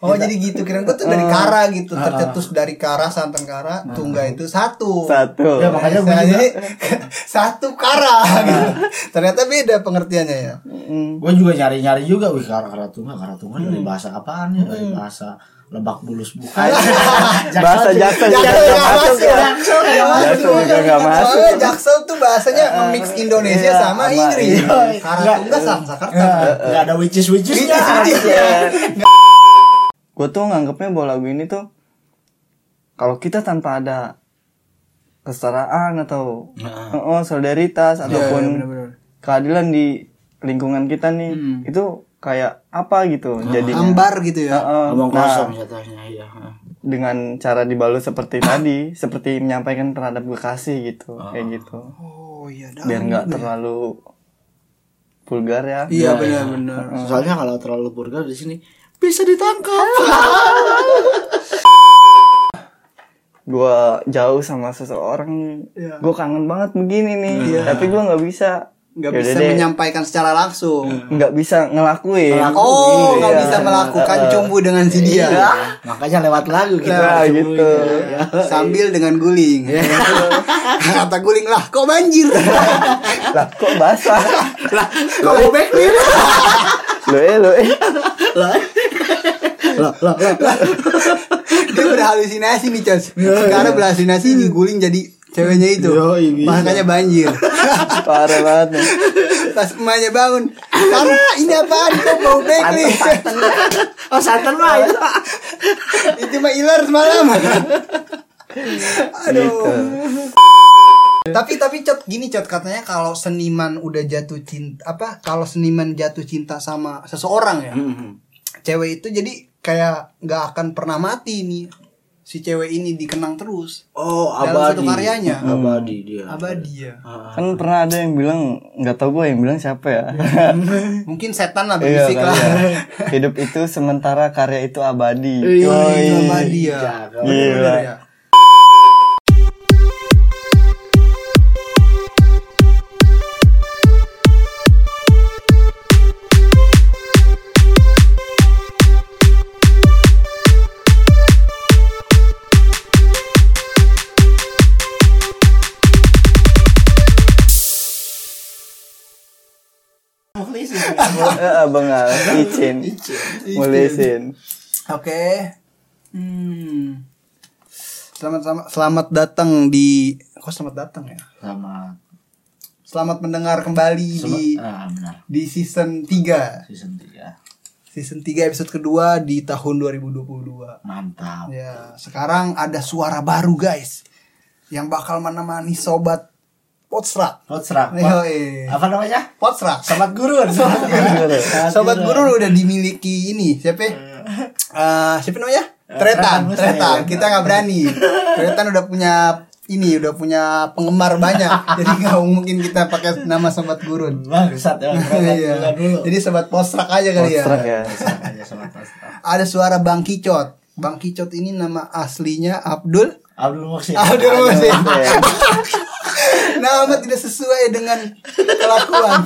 Oh jadi gitu kira gue tuh dari kara gitu tercetus dari kara santan kara tungga itu satu Satu. Ya, makanya gue juga jadi satu kara gitu. ternyata beda pengertiannya ya Mm. gue juga nyari nyari juga wih kara kara tunggal kara tunggal dari bahasa apaan ya dari bahasa lebak bulus bukan Bahasa jaksel juga Jaksel nggak masuk ya. Jaksel juga nggak masuk. Soalnya Jaksel tuh bahasanya mix Indonesia iya, sama sama Inggris. Inggris. Kara Nggak. tungga Sanskerta. nggak ada witches witches Gue tuh nganggepnya bahwa lagu ini tuh kalau kita tanpa ada kesetaraan atau oh, solidaritas ataupun iya, bener-bener. keadilan di lingkungan kita nih itu kayak apa gitu jadinya Hambar gitu ya. Heeh. ngomong Nah, kosong jatuhnya iya dengan cara dibalut seperti tadi seperti menyampaikan terhadap kekasih gitu kayak gitu Oh iya dah. biar nggak terlalu vulgar ya Iya benar-benar. soalnya kalau terlalu vulgar di sini bisa ditangkap gua jauh sama seseorang Iya. gue kangen banget begini nih tapi gua nggak bisa Nggak Yaudah bisa deh, menyampaikan secara langsung. nggak bisa ngelakuin Oh, nggak Iya. bisa melakukan cumbu dengan si dia. makanya lewat lagu kita Nah, cemburu gitu. ya. Sambil dengan guling. Kata guling lah, kok banjir? lah kok basah lah kok bebek nih lo eh lo eh lah lah lah lah Dia udah halusinasi nih, Cos. Sekarang berhalusinasi diguling jadi ceweknya itu. Yoi. Makanya banjir. parah banget nih Pas emaknya bangun, Karena ini apaan? Kok bau bekli? oh santan mah itu Itu mah ilar semalam. Aduh. gitu Tapi tapi cot gini cot katanya kalau seniman udah jatuh cinta apa kalau seniman jatuh cinta sama seseorang ya cewek itu jadi kayak nggak akan pernah mati nih si cewek ini dikenang terus oh Dalam abadi satu karyanya. abadi dia abadi ya kan pernah ada yang bilang nggak tau gue yang bilang siapa ya mungkin setan lah iya kan lah ya. hidup itu sementara karya itu abadi Iya, Yoi. itu abadi ya Jago. Bener-bener Gila. ya. Eh, abang Al, izin mulisin Oke. Hmm. Selamat selamat selamat datang di kok selamat datang ya? sama Selamat mendengar kembali di ah benar di season 3. season 3 Season 3 episode kedua di tahun 2022. mantap Ya, sekarang ada suara baru guys yang bakal menemani sobat Potsrak. Potsrak Yoi. apa namanya Potsrak. sobat guru sobat guru Sobat guru udah dimiliki ini siapa? Eh, siapa namanya? Tretan, Tretan, Tretan. Muslim. Kita nggak berani. Tretan udah punya ini udah punya penggemar banyak. Jadi nggak mungkin kita pakai nama sobat gurun. bangsat ya Iya. Jadi sobat postrak aja kali ya. Postrak ya Ada suara Bang Kicot. Bang Kicot ini nama aslinya Abdul. Abdul Muksin Abdul. Nama tidak sesuai dengan kelakuan.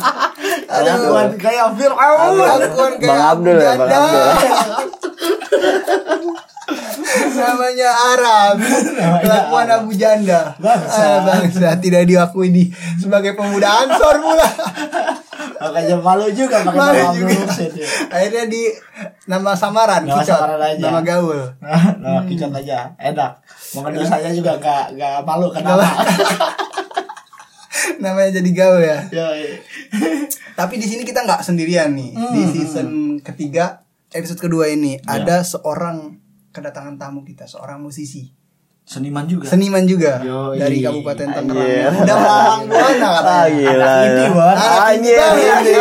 Tuhan kayak Fir'aun Kelakuan kayak Bang Abdul ya, Bang janda. Abdul. Namanya Arab. Kelakuan Abu Janda. Bangsa. Ah, bangsa tidak diakui di sebagai pemuda Ansor pula. makanya malu juga pakai Malu nama Abdul juga. Ya. Akhirnya di nama samaran, Nama Kicot. samaran aja. Nama gaul. Nah, kicot aja, enak. Mau ngedus saya juga gak, gak malu kenapa. Namanya jadi gaul ya. Yoi. Tapi di sini kita nggak sendirian nih. Di Hmm. season ketiga, episode kedua ini Ya. ada seorang kedatangan tamu kita, seorang musisi, Seniman juga. seniman juga Yoi. dari Kabupaten Tangerang. Udah buana ah katanya. Anak ini, ya. Ini.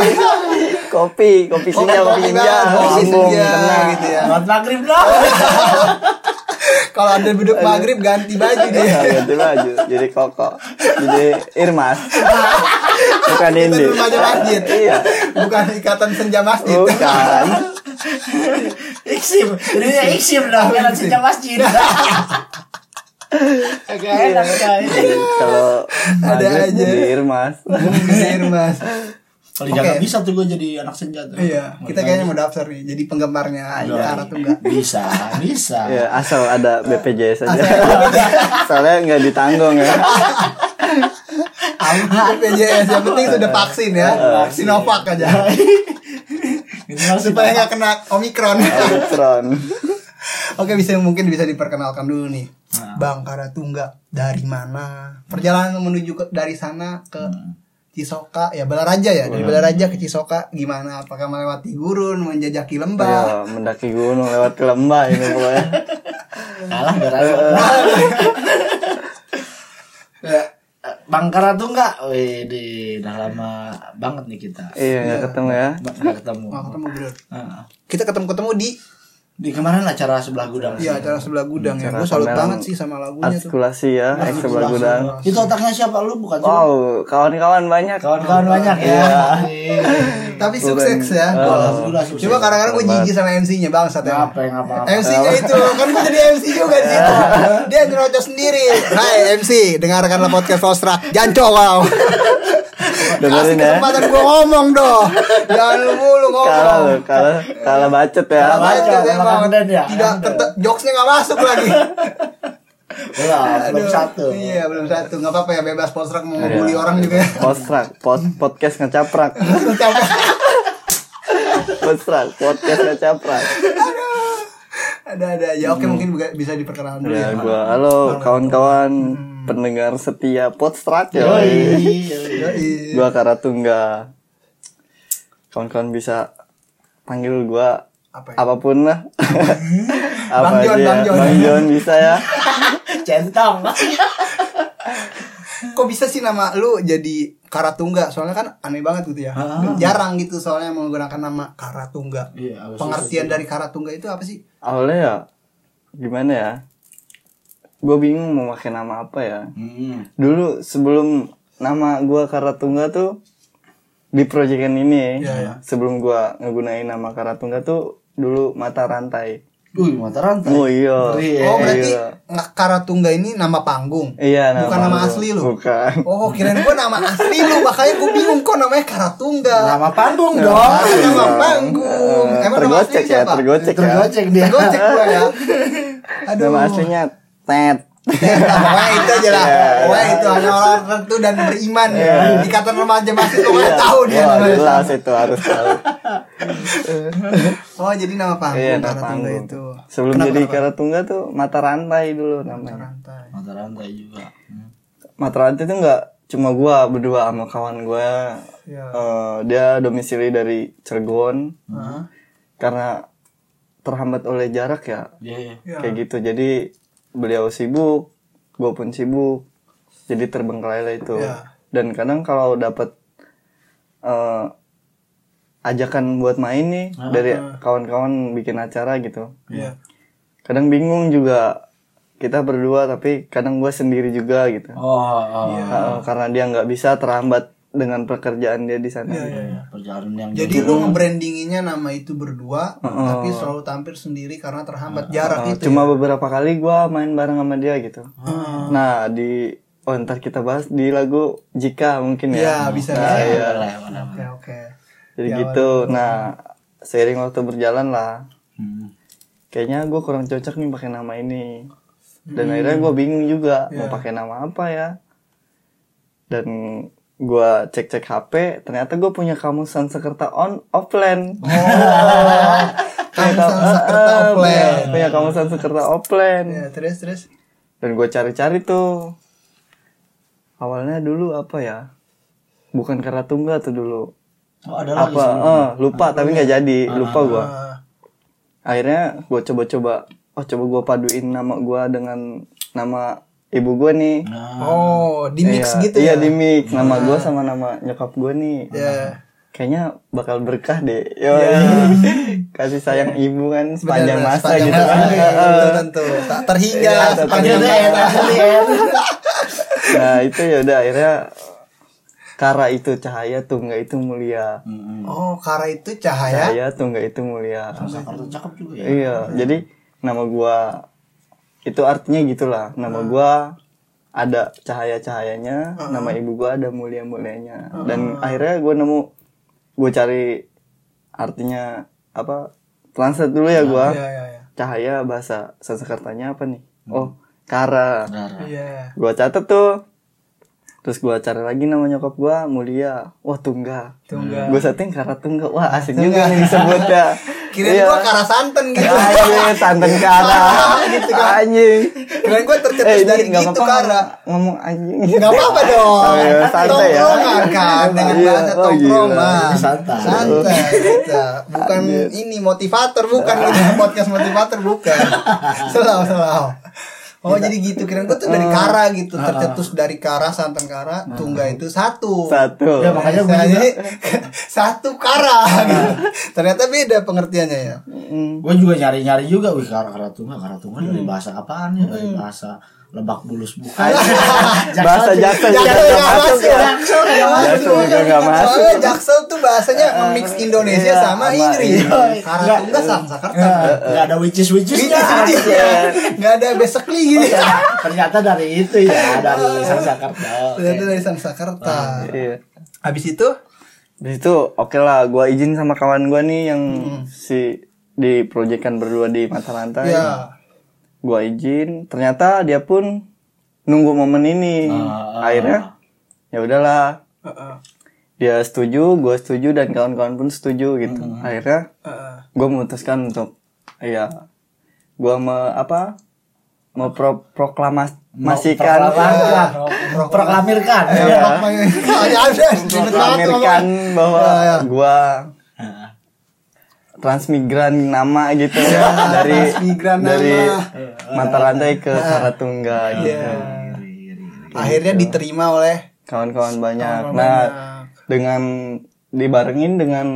kopi kopi senja kopi senja banget, kopi senja gitu ya. Buat maghrib dong. Kalau ada beduk maghrib ganti baju deh. Iya, ganti baju jadi koko jadi irmas bukan ini di rumahnya masjid. iya Bukan ikatan senja masjid. bukan Iksim. Jadinya iksim dah. Jalan sejak masjid. Agak enak guys. kalau Ada aja. jadi irmas Bener, mas. Kalau Oke. jangan bisa tuh gue jadi anak senja tuh. Iya, kita kayaknya mau daftar nih jadi penggemarnya. Kara Tunggal. Bisa, bisa. Ya, asal ada BPJS aja. Soalnya nggak ditanggung ya. BPJS yang penting sudah vaksin ya, Sinovac aja. Supaya nggak kena Omikron. Omikron. Oke, bisa mungkin bisa diperkenalkan dulu nih. Nah. Bang Karatunga dari mana? Perjalanan menuju ke dari sana ke Hmm. Cisoka ya Balaraja ya dari Balaraja ke Cisoka gimana apakah melewati gurun menjajaki lembah Ya, mendaki gunung lewat ke lembah ini pokoknya. kalah biar ada. ya, Bang Karatu enggak? Wih, di udah lama banget nih kita. Iya, nggak ketemu ya. Enggak ketemu. nggak ketemu bro Heeh. kita ketemu ketemu di Di kemarin acara sebelah gudang. ya acara sebelah gudang ya gue salut banget sih sama lagunya tuh Artikulasi ya, eks sebelah gudang. Itu otaknya siapa lu bukan sih? Wow, kawan-kawan banyak. Kawan-kawan banyak ya. Iya. tapi sukses ya Oh, sukses. Cuma kadang-kadang gue jijik sama MC-nya bangsat ya. Ngapa yang apa-apa. MC-nya itu kan gue jadi MC juga di situ. Dia nyerocos sendiri. Hai MC, dengarkanlah podcast Fostra. Janco wow. Kasih Dengerin ya. kesempatan gue ngomong dong. Jangan lu mulu Kalah ngomong. lu, kalah, kalah bacet ya. Kalah kalah emang. ya. Tidak jokesnya nggak masuk lagi. Belum, satu. Iya belum satu. Nggak apa-apa ya bebas Fostra mau ngebully orang juga. ya. Postrak, pod, podcast ngecaprak. Capek. Postrak, podcast ngecaprak. Ada-ada aja. Oke mungkin juga bisa diperkenalkan dulu Ya, ya. gua halo kawan-kawan pendengar setia Podstrak ya. Gua Karatungga. Kawan-kawan bisa panggil gua Apa ya? apa pun lah. Bang Jon, aja. Bang Jon. Bang Jon bisa ya. Centong. Kok bisa sih nama lu jadi Karatungga? Soalnya kan aneh banget gitu ya. Jarang gitu soalnya menggunakan nama Karatungga. Iya, Pengertian dari Karatungga itu apa sih? Awalnya ya gimana ya? Gue bingung mau pakai nama apa ya. Hmm. Dulu sebelum nama gua Karatungga tuh di proyekan ini, Iya, iya. sebelum gua ngegunain nama Karatungga tuh dulu mata rantai. Wih, mata rantai. Oh iya. Ngeri ya. Oh berarti Iya. Karatungga ini nama panggung. Iya, Bukan nama gua. asli lu? Bukan. Oh kirain gua nama asli lu makanya gua bingung kok namanya Karatungga. Nama panggung Oh, dong. nama panggung. Emang nama tergocek asli ya, siapa? tergocek ya. Tergocek dia. Tergocek gua ya. Aduh. Nama aslinya Ted. Wah itu aja lah. Iya, Wah itu hanya orang tertentu dan beriman ya. Ikatan remaja masih tuh Iya. tahu dia Wah, jelas itu harus tahu. Oh jadi nama panggung Iya, nama panggung. itu. Sebelum Kenapa, jadi kenapa? Karatungga tuh mata rantai dulu namanya. Rantai. Mata rantai juga. Hmm. Mata rantai tuh nggak cuma gua berdua sama kawan gua. Iya. Eh, dia domisili dari Cirebon karena terhambat oleh jarak ya. Iya, iya. Iya. Kayak gitu. Jadi beliau sibuk, gua pun sibuk. Jadi terbengkalai lah itu. Iya. Dan kadang kalau dapat eh, ajakan buat main nih dari kawan-kawan bikin acara gitu. Iya. Kadang bingung juga kita berdua tapi kadang gua sendiri juga gitu. Oh, oh. Heeh, karena dia nggak bisa terhambat dengan pekerjaan dia di sana. Iya, Iya, Perjalanan yang Jadi lu ngebrandinginnya nama itu berdua, tapi selalu tampil sendiri karena terhambat jarak Eh, itu. Cuma beberapa kali gua main bareng sama dia gitu. Nah di oh ntar kita bahas di lagu Jika mungkin Iya, ya. bisa Nah, bisa. iya. Boleh, Oke, oke. Jadi Di gitu. Nah seiring waktu berjalan lah, Hmm. kayaknya gue kurang cocok nih pakai nama ini. Dan akhirnya gue bingung juga Iya. mau pakai nama apa ya. Dan gua cek-cek HP, ternyata gue punya kamusan Sakerta on offline. Kamusan Eh, Sakerta eh, offline. punya- kamusan Sakerta offline. Ya, terus terus. Dan gue cari-cari tuh. Awalnya dulu apa ya? Bukan Karatungga tuh dulu. Oh, ada lagi Apa? sebelumnya. Eh, lupa tapi nggak jadi. Lupa gua. Ah, Akhirnya gue coba-coba. Oh coba gua paduin nama gua dengan nama ibu gua nih. Nah, oh, di mix Iya, gitu Iya ya. di mix. Nama gua sama nama nyokap gua nih. Ya. Kayaknya bakal berkah deh. Yo, Kasih sayang ibu kan sepanjang Bener, masa sepanjang gitu masa, kan. iya, tentu, tentu. Tak terhingga Iya, tak sepanjang masa. nah itu ya udah akhirnya Kara itu cahaya tunggal itu mulia. Hmm. Oh, Kara itu cahaya. Cahaya tunggal itu mulia. Jakarta cakep juga ya. Iya, jadi nama gua itu artinya gitulah. Nama gua ada cahaya-cahayanya, nama ibu gua ada mulia-mulianya. Dan akhirnya gua nemu gue cari artinya apa translate dulu ya gue Iya, iya, iya. cahaya bahasa Sanskertanya apa nih oh kara Benar. Iya. gue catet tuh terus gue cari lagi nama nyokap gue mulia wah tunggal Tunggal. gue setting kara tunggal wah asik juga nih disebutnya Kirain Iya. gua kara santen gitu. Anjing, santen kara Gitu kan. anjing Kirain gua tercetus eh dari ini nggak gitu apa-apa kara. ngomong anjing Gak apa-apa dong. Oh, iya, santai ya. Kan dengan Iya, bahasa oh, tongkrongan. Santai. Santai kita. Bukan ini motivator bukan gitu. podcast motivator bukan. Selau selau. Oh jadi gitu kirain gua tuh dari kara gitu tercetus dari kara santan kara tungga itu satu. satu Ya, makanya gue juga, jadi satu kara gitu. Ternyata beda pengertiannya ya. Mm. gue juga nyari-nyari juga, wih kara kara tunggal, kara tunggal dari bahasa apaan ya? Dari bahasa lebak bulus bukan. bahasa jaksel juga Jaksel nggak nggak masuk ya Jaksel nggak juga nggak masuk Soalnya Jaksel tuh bahasanya mix Indonesia iya, sama Inggris. Inggris. Karatungga Sanskerta. Gak ada witches witches Nggak ada basically gitu. Ternyata dari itu ya, dari Sanskerta. Ternyata dari Sanskerta. iya Habis itu di situ oke lah gua izin sama kawan gua nih yang si di proyekan berdua di mata rantai gua izin ternyata dia pun nunggu momen ini ah, akhirnya ya udahlah Heeh. dia setuju gua setuju dan kawan-kawan pun setuju gitu akhirnya Heeh. gue memutuskan untuk ya gue me apa mau pro proklamasikan Proklamirkan. Proklamirkan. Ya, Ya. ya banget proklamirkan bahwa Ya, ya. gue transmigran nama gitu ya dari transmigran dari nama. mata rantai ke Karatungga gitu Iya. Akhirnya diterima oleh kawan-kawan banyak nah banyak. dengan dibarengin dengan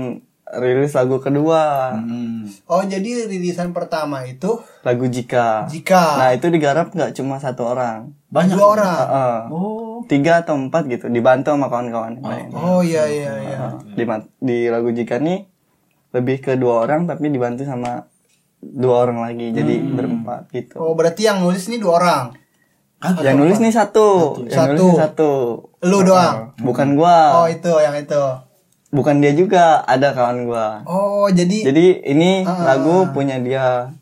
rilis lagu kedua Hmm. Oh jadi rilisan pertama itu lagu Jika jika nah itu digarap nggak cuma satu orang Banyak. dua orang. Heeh. Oh. tiga atau empat gitu dibantu sama kawan-kawan yang lain Oh iya iya iya. Nah, di di lagu Jika nih lebih ke dua orang tapi dibantu sama dua orang lagi jadi berempat gitu Oh berarti yang nulis ini dua orang. yang nulis nih satu yang Satu. nulis nih satu Lu doang. bukan gua Oh itu yang itu. bukan dia juga ada kawan gua Oh jadi jadi ini Ah. lagu punya dia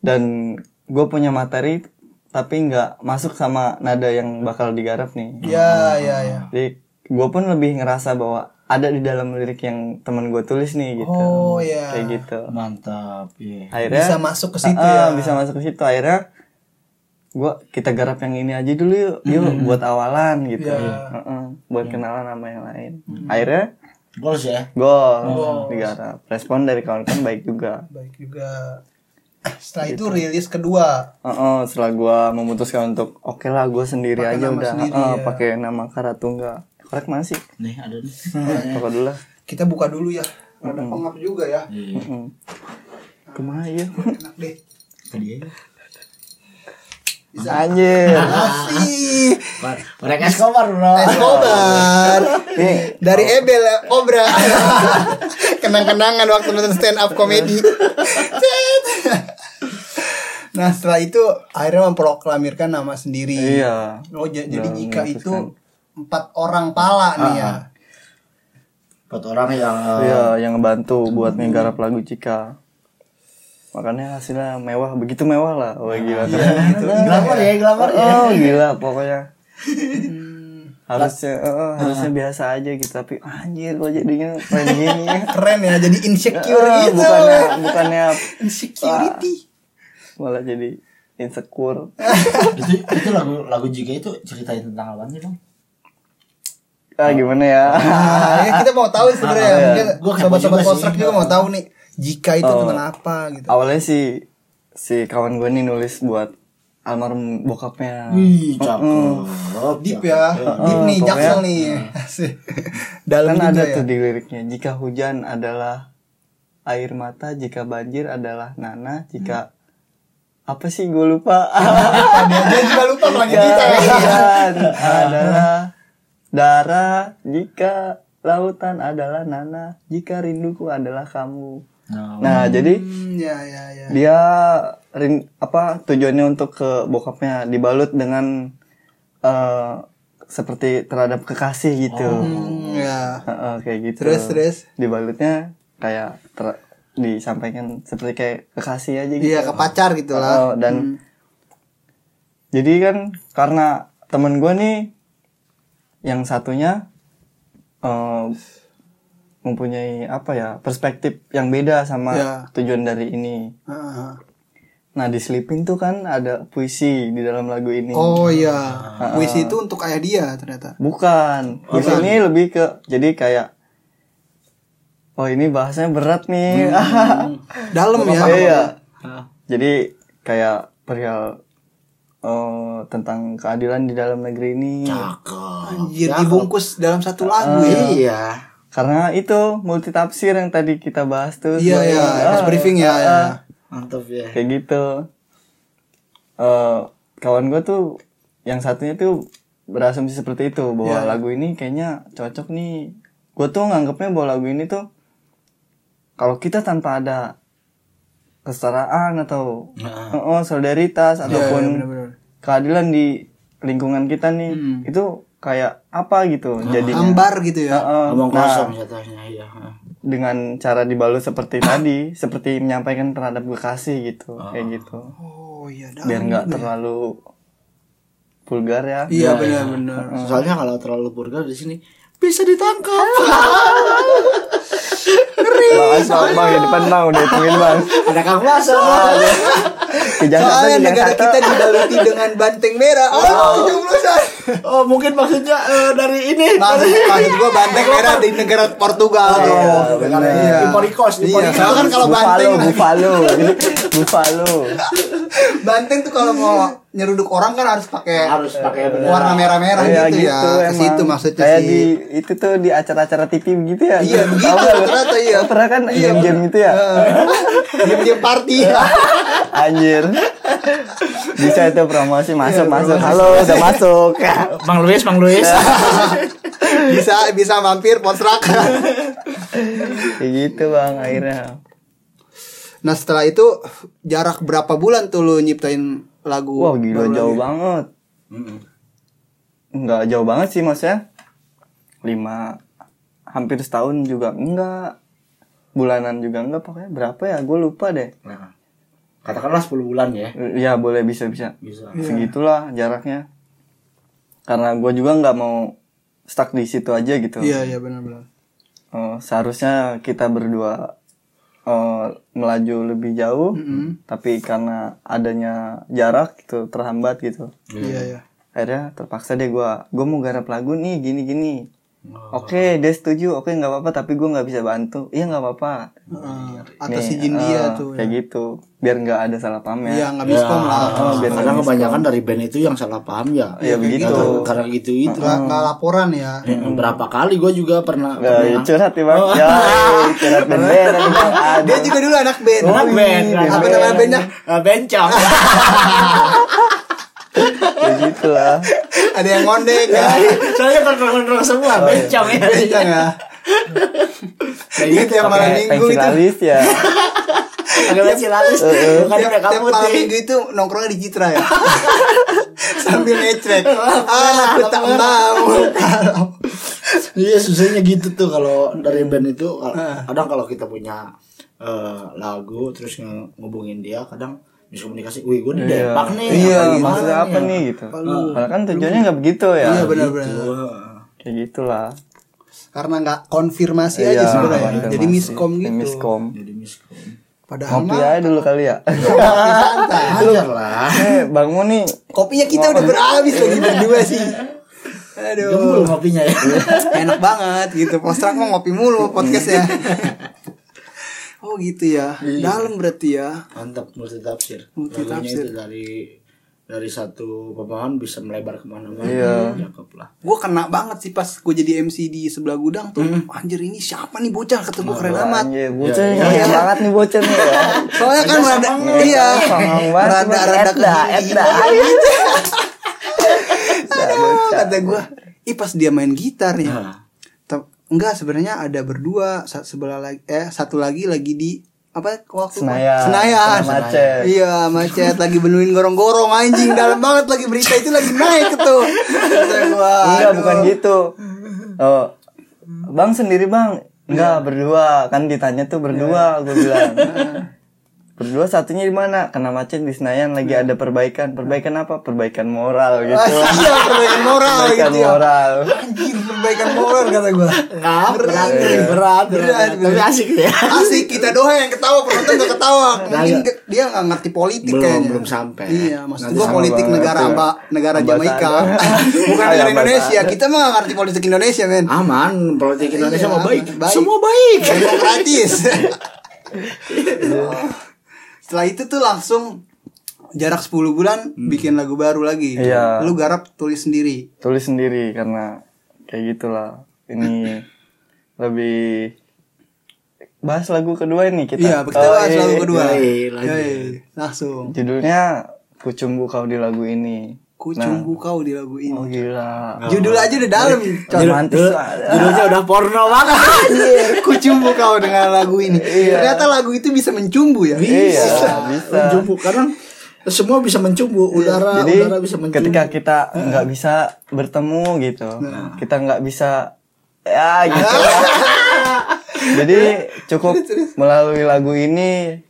dan gue punya materi tapi nggak masuk sama nada yang bakal digarap nih ya ya ya. Jadi gue pun lebih ngerasa bahwa ada di dalam lirik yang teman gue tulis nih gitu. Oh ya. Kayak gitu. Mantap. Iya. Bisa Akhirnya masuk ke situ Ah, ya. Bisa masuk ke situ akhirnya gua kita garap yang ini aja dulu yuk, yuk buat awalan gitu. Iya. Heeh, buat kenalan sama yang lain. Akhirnya Goals ya. gol digarap. Respon dari kawan-kawan baik juga. Baik juga. Setelah itu rilis kedua. Heeh, setelah gua memutuskan untuk oke lah gua sendiri Pakai aja udah sendiri, heeh, ya. pakai nama Karatungga. Korek mana sih? Nih ada nih. Pokok dulu lah. Kita buka dulu ya. Ada pengap juga ya. Iya. Heeh. Ke mana ya? Enak deh. Ke dia. Anjir. Masih. Mereka Escobar bro. Escobar dari Ebel Cobra kenang-kenangan waktu nonton stand up komedi nah setelah itu akhirnya memproklamirkan nama sendiri Iya. oh jadi Udah jika itu empat orang pala nih ya Buat orang yang Iya, yang ngebantu buat menggarap lagu Cika. Makanya hasilnya mewah, begitu mewah lah. Wah gila keren. gitu glamor ya, glamor ya. Oh gila pokoknya. harusnya eh, harusnya biasa aja gitu tapi anjir kok jadinya kayak gini ya. keren ya jadi insecure gitu bukannya bukannya insecurity malah jadi insecure. itu itu lagu lagu jika itu ceritain tentang apa sih bang? Ah gimana ya? nah, ya kita mau tahu sebenarnya. Ah, iya. mungkin sobat-sobat kostrak juga mau tahu nih jika itu Oh. tentang apa gitu. Awalnya sih si kawan gue nih nulis buat almarhum bokapnya. Wih cakep. deep ya. Deep nih pokoknya- jaksel nih. Asik. dalam kan ada ya. tuh di liriknya jika hujan adalah air mata jika banjir adalah nana jika apa sih gue lupa? Dia juga lupa lagi kita. Ya hujan adalah darah jika lautan adalah nana jika rinduku adalah kamu. Nah, nah jadi Hmm, ya ya ya. dia rin, apa tujuannya untuk ke bokapnya dibalut dengan eh, seperti terhadap kekasih gitu. Hmm, ya. Heeh, kayak gitu. Terus, terus? dibalutnya kayak ter- disampaikan seperti kayak kekasih aja gitu. Iya ke pacar gitu lah. Oh, dan jadi kan karena temen gue nih yang satunya eh, mempunyai apa ya perspektif yang beda sama Ya. tujuan dari ini. Heeh. Nah di Sleeping tuh kan ada puisi di dalam lagu ini. Oh iya. Puisi itu untuk ayah dia ternyata. Bukan. Puisi ini lebih ke jadi kayak oh ini bahasanya berat nih. Dalam ya. Iya. Jadi kayak perihal eh, tentang keadilan di dalam negeri ini. Cakep. Anjir dibungkus dalam satu lagu ya. Iya. Karena itu multi tafsir yang tadi kita bahas tuh. Iya ya, Ah, pas briefing ya. ya. Mantap ya. Kayak gitu. eh kawan gue tuh yang satunya tuh berasumsi seperti itu bahwa Iya. lagu ini kayaknya cocok nih. Gue tuh nganggapnya bahwa lagu ini tuh kalau kita tanpa ada kesetaraan atau Nah. oh, solidaritas Iya, ataupun iya, benar-benar. keadilan di lingkungan kita nih Hmm. itu kayak apa gitu jadinya Hambar gitu ya. Heeh. Ngomong Nah, kosong jatuhnya iya. dengan cara dibalut seperti tadi seperti menyampaikan terhadap kekasih gitu kayak gitu Oh iya biar nggak terlalu vulgar ya Iya benar-benar. Soalnya kalau terlalu vulgar di sini bisa ditangkap. bang bang bang ya depan bang udah hitungin bang Ada kang satu Soalnya negara satu kita dibaluti dengan banteng merah. Oh, jumlusan. Oh mungkin maksudnya eh, dari ini. Maksud, maksud gua banteng merah di negara Portugal. Oh, tuh. negara Iya. Ivorikos, Iya, Ivorikos. soalnya kan kalau buffalo banteng buffalo buffalo banteng tuh kalau mau nyeruduk orang kan harus pakai harus pakai benar. warna merah-merah Iya, gitu, ya. Ke emang. situ maksudnya kayak sih. di itu tuh di acara-acara TV gitu ya Iya, begitu ternyata iya. Pernah kan Iya, game-game gitu ya Diam-diam party. Anjir. Bisa itu promosi masuk masuk. Halo, udah masuk. Bang Luis, Bang Luis. bisa bisa mampir potrak. Kayak gitu bang akhirnya. nah, setelah itu jarak berapa bulan tuh lu nyiptain lagu? Wah gila jauh lagi? banget. Enggak jauh banget sih maksudnya. Lima hampir setahun juga enggak. Bulanan juga enggak pokoknya berapa ya? Gue lupa deh. Nah, katakanlah 10 bulan ya. Ya boleh bisa bisa. Bisa. Segitulah jaraknya. Karena gue juga nggak mau stuck di situ aja gitu. Iya, iya benar-benar. Eh, seharusnya kita berdua eh, melaju lebih jauh, Mm-mm. tapi karena adanya jarak gitu terhambat gitu. Iya, iya. Akhirnya terpaksa deh gua, gua mau garap lagu nih gini gini. Oke, dia setuju. Oke, nggak apa-apa, tapi gua nggak bisa bantu. Iya nggak apa-apa. Heeh. atas Nih, izin eh, dia tuh. Kayak gitu, biar nggak ada salah paham Iya, ya. nggak miskom lah. Oh, biar Karena kebanyakan dari band itu yang salah paham ya. Iya, begitu. Karena- Karena gitu itu. Nggak nggak laporan ya. Ya, Berapa kali gue juga pernah. Ya, pernah- curhat ya bang. Ya, curhat band-band nih, bang. Aduh. Dia juga dulu anak band. Anak band. Apa nama bandnya? Eh, Bencong. Gitu lah. Ada yang ngondek ya. Soalnya kontrol-kontrol semua. Bencong ya. Bencong ya. Kayak gitu yang malam Pakai minggu pensil itu. alis ya. Agak pensil alis. Bukan Tiap, tiap malam minggu itu nongkrongnya di Citra ya. Sambil ngecek. Ah, aku tak mau. Iya susahnya gitu tuh kalau dari band itu kadang kalau kita punya eh, lagu terus ngubungin dia kadang miskomunikasi, wih gue di Iya. Depak nih. Iya, apa gimana maksudnya apa ya?" nih gitu. Padahal kan tujuannya nggak begitu ya. Iya benar-benar. Kayak gitulah. Karena nggak konfirmasi Iya, aja sebenarnya. konfirmasi. Jadi miskom gitu. Miskom. Jadi miskom. Padahal Ngopi mah aja dulu kali ya. kopi santai. Ajar lah. Eh, Bang Mo nih Kopinya kita udah berhabis lagi berdua sih. Aduh. Gembul ngopinya ya. enak banget gitu postrak mau ngopi mulu podcastnya oh gitu ya dalam berarti ya Mantap multi tafsir. Multi tafsir. itu dari dari satu pemahaman bisa melebar ke mana-mana. Iya. Cakep lah. gue kena banget sih pas gue jadi MC di sebelah gudang tuh anjir ini siapa nih bocah kata gue keren amat Anjir, bocah nih kaya banget nih bocah nih ya. soalnya kan rada iya rada rada Edda, Edda. Aduh, kata gue ih pas dia main gitar ya Nah. Enggak sebenarnya ada berdua sebelah lagi eh satu lagi lagi di apa waktu Senayan. Senayan. Macet. Iya, macet lagi benuin gorong-gorong anjing dalam banget lagi berita itu lagi naik tuh. Gua, Enggak, bukan gitu. Oh, bang sendiri bang. Enggak, berdua. Kan ditanya tuh berdua, gue bilang. Berdua satunya di mana? Kena macet di Senayan lagi ada perbaikan. Perbaikan apa? Perbaikan moral gitu. Ah, iya, perbaikan moral Perbaikan gitu ya. moral. Anjing, perbaikan moral kata gua. Nggak, berat, Iya. berat, berat, Berat, Tapi berat. asik ya. Asik kita doang yang ketawa, penonton gak ketawa. Mungkin Nggak. dia nggak ngerti politik Belum, kayaknya. belum sampai. Iya, maksud Nanti gua sama politik banget, negara ya. amba, negara. Jamaika. Bukan negara Indonesia. Kita mah gak ngerti politik Indonesia, men. Aman, politik Indonesia Iya, mau baik. baik. Semua baik. Demokratis. Setelah itu tuh langsung jarak 10 bulan bikin lagu baru lagi. Iya. Lu garap tulis sendiri. Tulis sendiri karena kayak gitulah. Ini lebih bahas lagu kedua ini kita. Iya, kita Oh, bahas iya, lagu iya. kedua. Yoi, lanjut. Yoi, langsung. Judulnya Kucumbu Kau di lagu ini. Ku cumbu kau di lagu ini. Oh gila. Judul aja udah dalam. Judul-. Judulnya udah porno banget. Ku cumbu kau dengan lagu ini. Ternyata lagu itu bisa mencumbu ya. Iya, bisa. Mencumbu karena semua bisa mencumbu. Udara, Jadi udara bisa mencumbu. ketika kita nggak bisa bertemu gitu, Nah. kita nggak bisa ya gitu. lah. Jadi cukup melalui lagu ini